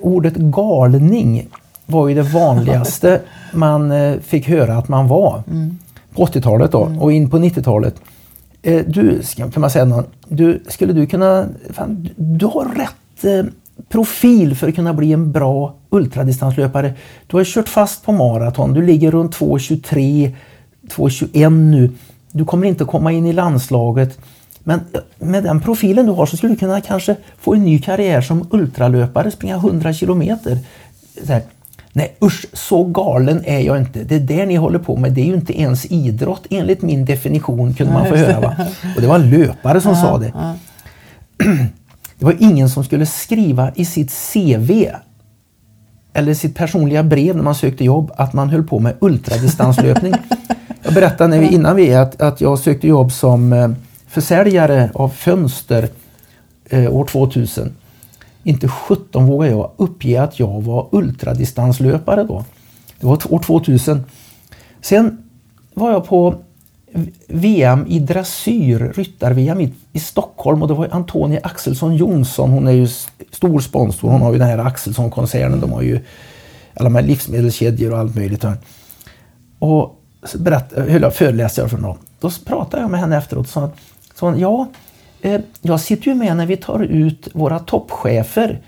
Ordet galning var ju det vanligaste man eh, fick höra att man var. Mm. På 80-talet då mm. och in på 90-talet. Eh, du, kan man säga någon, du, skulle du kunna... Fan, du har rätt eh, profil för att kunna bli en bra ultradistanslöpare. Du har kört fast på maraton. Du ligger runt 2.23, 2.21 nu. Du kommer inte komma in i landslaget. Men med den profilen du har så skulle du kunna kanske få en ny karriär som ultralöpare, springa 100 kilometer. Nej usch, så galen är jag inte. Det är det ni håller på med. Det är ju inte ens idrott enligt min definition kunde man få höra. Va? Och det var en löpare som sa det. Det var ingen som skulle skriva i sitt CV eller sitt personliga brev när man sökte jobb att man höll på med ultradistanslöpning. Jag berättade när vi, innan vi att, att jag sökte jobb som eh, försäljare av fönster eh, år 2000. Inte 17 vågar jag uppge att jag var ultradistanslöpare då. Det var år 2000. Sen var jag på VM i dressyr, ryttar-VM i, i, Stockholm och det var Antonia Axelsson Jonsson, hon är ju stor sponsor, hon har ju den här Axelsson-koncernen, de har ju alla de här livsmedelskedjor och allt möjligt. Och berätt, höll jag föreläsare för dem. Då pratade jag med henne efteråt och sa så ja, eh, jag sitter ju med när vi tar ut våra toppchefer,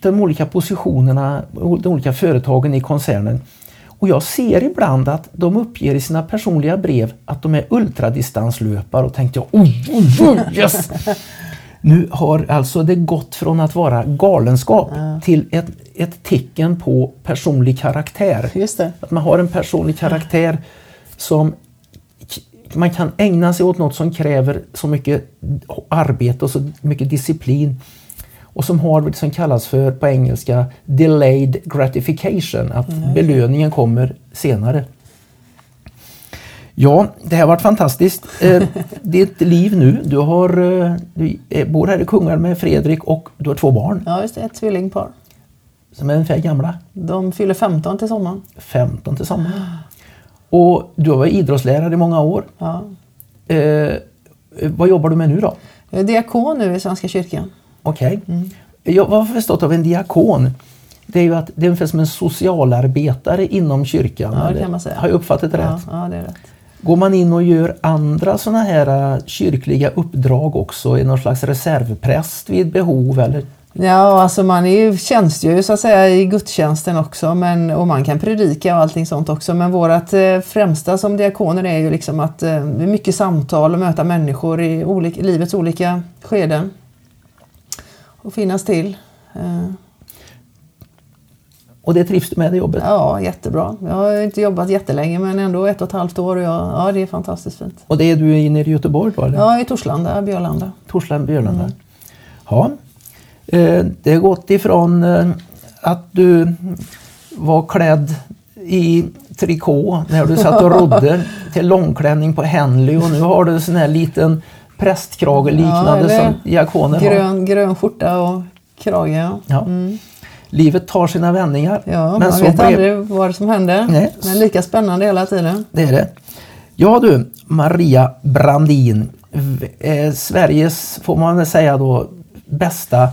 de olika positionerna, de olika företagen i koncernen. Och jag ser ibland att de uppger i sina personliga brev att de är ultradistanslöpare och tänkte jag, oh, oh, oh yes! Nu har alltså det gått från att vara galenskap ja. till ett, ett tecken på personlig karaktär. Att man har en personlig karaktär som man kan ägna sig åt något som kräver så mycket arbete och så mycket disciplin och som har det som kallas för på engelska delayed gratification, att mm. belöningen kommer senare. Ja, det här har varit fantastiskt. Eh, ditt liv nu, du, har, eh, du bor här i Kungälv med Fredrik och du har två barn. Ja, just det, ett tvillingpar. Som är ungefär gamla? De fyller 15 till sommaren. 15 till sommaren. Och du har varit idrottslärare i många år. Ja. Eh, vad jobbar du med nu då? Jag är diakon nu i Svenska kyrkan. Okej. Okay. Mm. Jag har förstått av en diakon det är ju att det är ungefär som en socialarbetare inom kyrkan. Ja, det kan man säga. Har jag uppfattat det ja, rätt? Ja, det är rätt. Går man in och gör andra sådana här äh, kyrkliga uppdrag också? Är någon slags reservpräst vid behov? Eller? Ja, alltså man är ju, tjänstgör ju så att säga i gudstjänsten också men, och man kan predika och allting sånt också. Men vårt eh, främsta som diakoner är ju liksom att eh, mycket samtal och möta människor i olika, livets olika skeden. Och finnas till. Eh. Och det trivs du med det jobbet? Ja, jättebra. Jag har inte jobbat jättelänge men ändå ett och ett halvt år och jag, ja, det är fantastiskt fint. Och det är du nere i Göteborg då? Eller? Ja, i Torslanda, Björlanda. Torslanda, Björlanda. Mm. Ja, det har gått ifrån eh, att du var klädd i trikå när du satt och rodde till långklänning på Henley och nu har du sån här liten prästkrage liknande ja, som diakoner grön, har. Grön skjorta och krage. Ja. Mm. Livet tar sina vändningar. Ja, men man vet blev... aldrig vad som händer. Nej. Men lika spännande hela tiden. Det är det. Ja du, Maria Brandin. Eh, Sveriges, får man väl säga då, bästa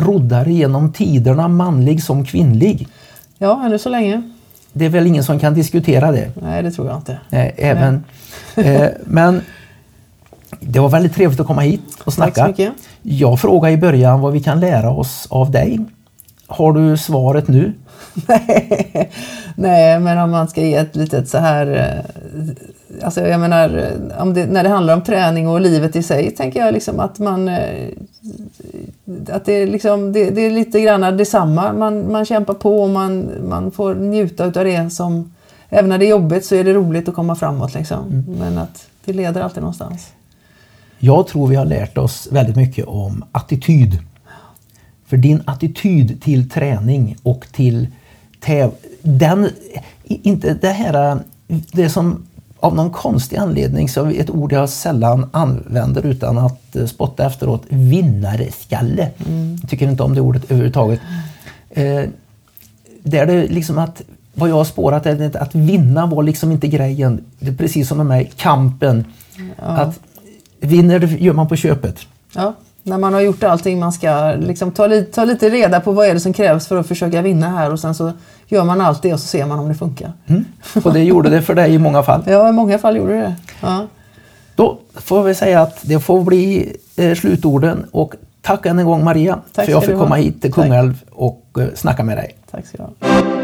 roddare genom tiderna, manlig som kvinnlig. Ja, ännu så länge. Det är väl ingen som kan diskutera det? Nej, det tror jag inte. Nej, även, eh, men det var väldigt trevligt att komma hit och snacka. Tack så mycket. Jag frågade i början vad vi kan lära oss av dig. Har du svaret nu? Nej, men om man ska ge ett litet så här... Eh, alltså jag menar, det, när det handlar om träning och livet i sig tänker jag liksom att man... Eh, att det är, liksom, det, det är lite grann detsamma. Man, man kämpar på och man, man får njuta av det som... Även när det är jobbigt så är det roligt att komma framåt. Liksom. Mm. Men att det leder alltid någonstans. Jag tror vi har lärt oss väldigt mycket om attityd. För din attityd till träning och till täv... Den, inte det här, det som av någon konstig anledning så ett ord jag sällan använder utan att eh, spotta efteråt, vinnarskalle. Mm. Jag tycker inte om det ordet överhuvudtaget. Eh, där det liksom att, vad jag har spårat är att vinna var liksom inte grejen. Det är precis som med mig, kampen. Ja. Att vinner gör man på köpet. Ja. När man har gjort allting man ska liksom ta, li ta lite reda på vad är det som krävs för att försöka vinna här och sen så gör man allt det och så ser man om det funkar. Mm. Och det gjorde det för dig i många fall? Ja, i många fall gjorde det. Ja. Då får vi säga att det får bli eh, slutorden och tack än en gång Maria tack för att jag fick komma hit till Kungälv och eh, snacka med dig. Tack ska du ha.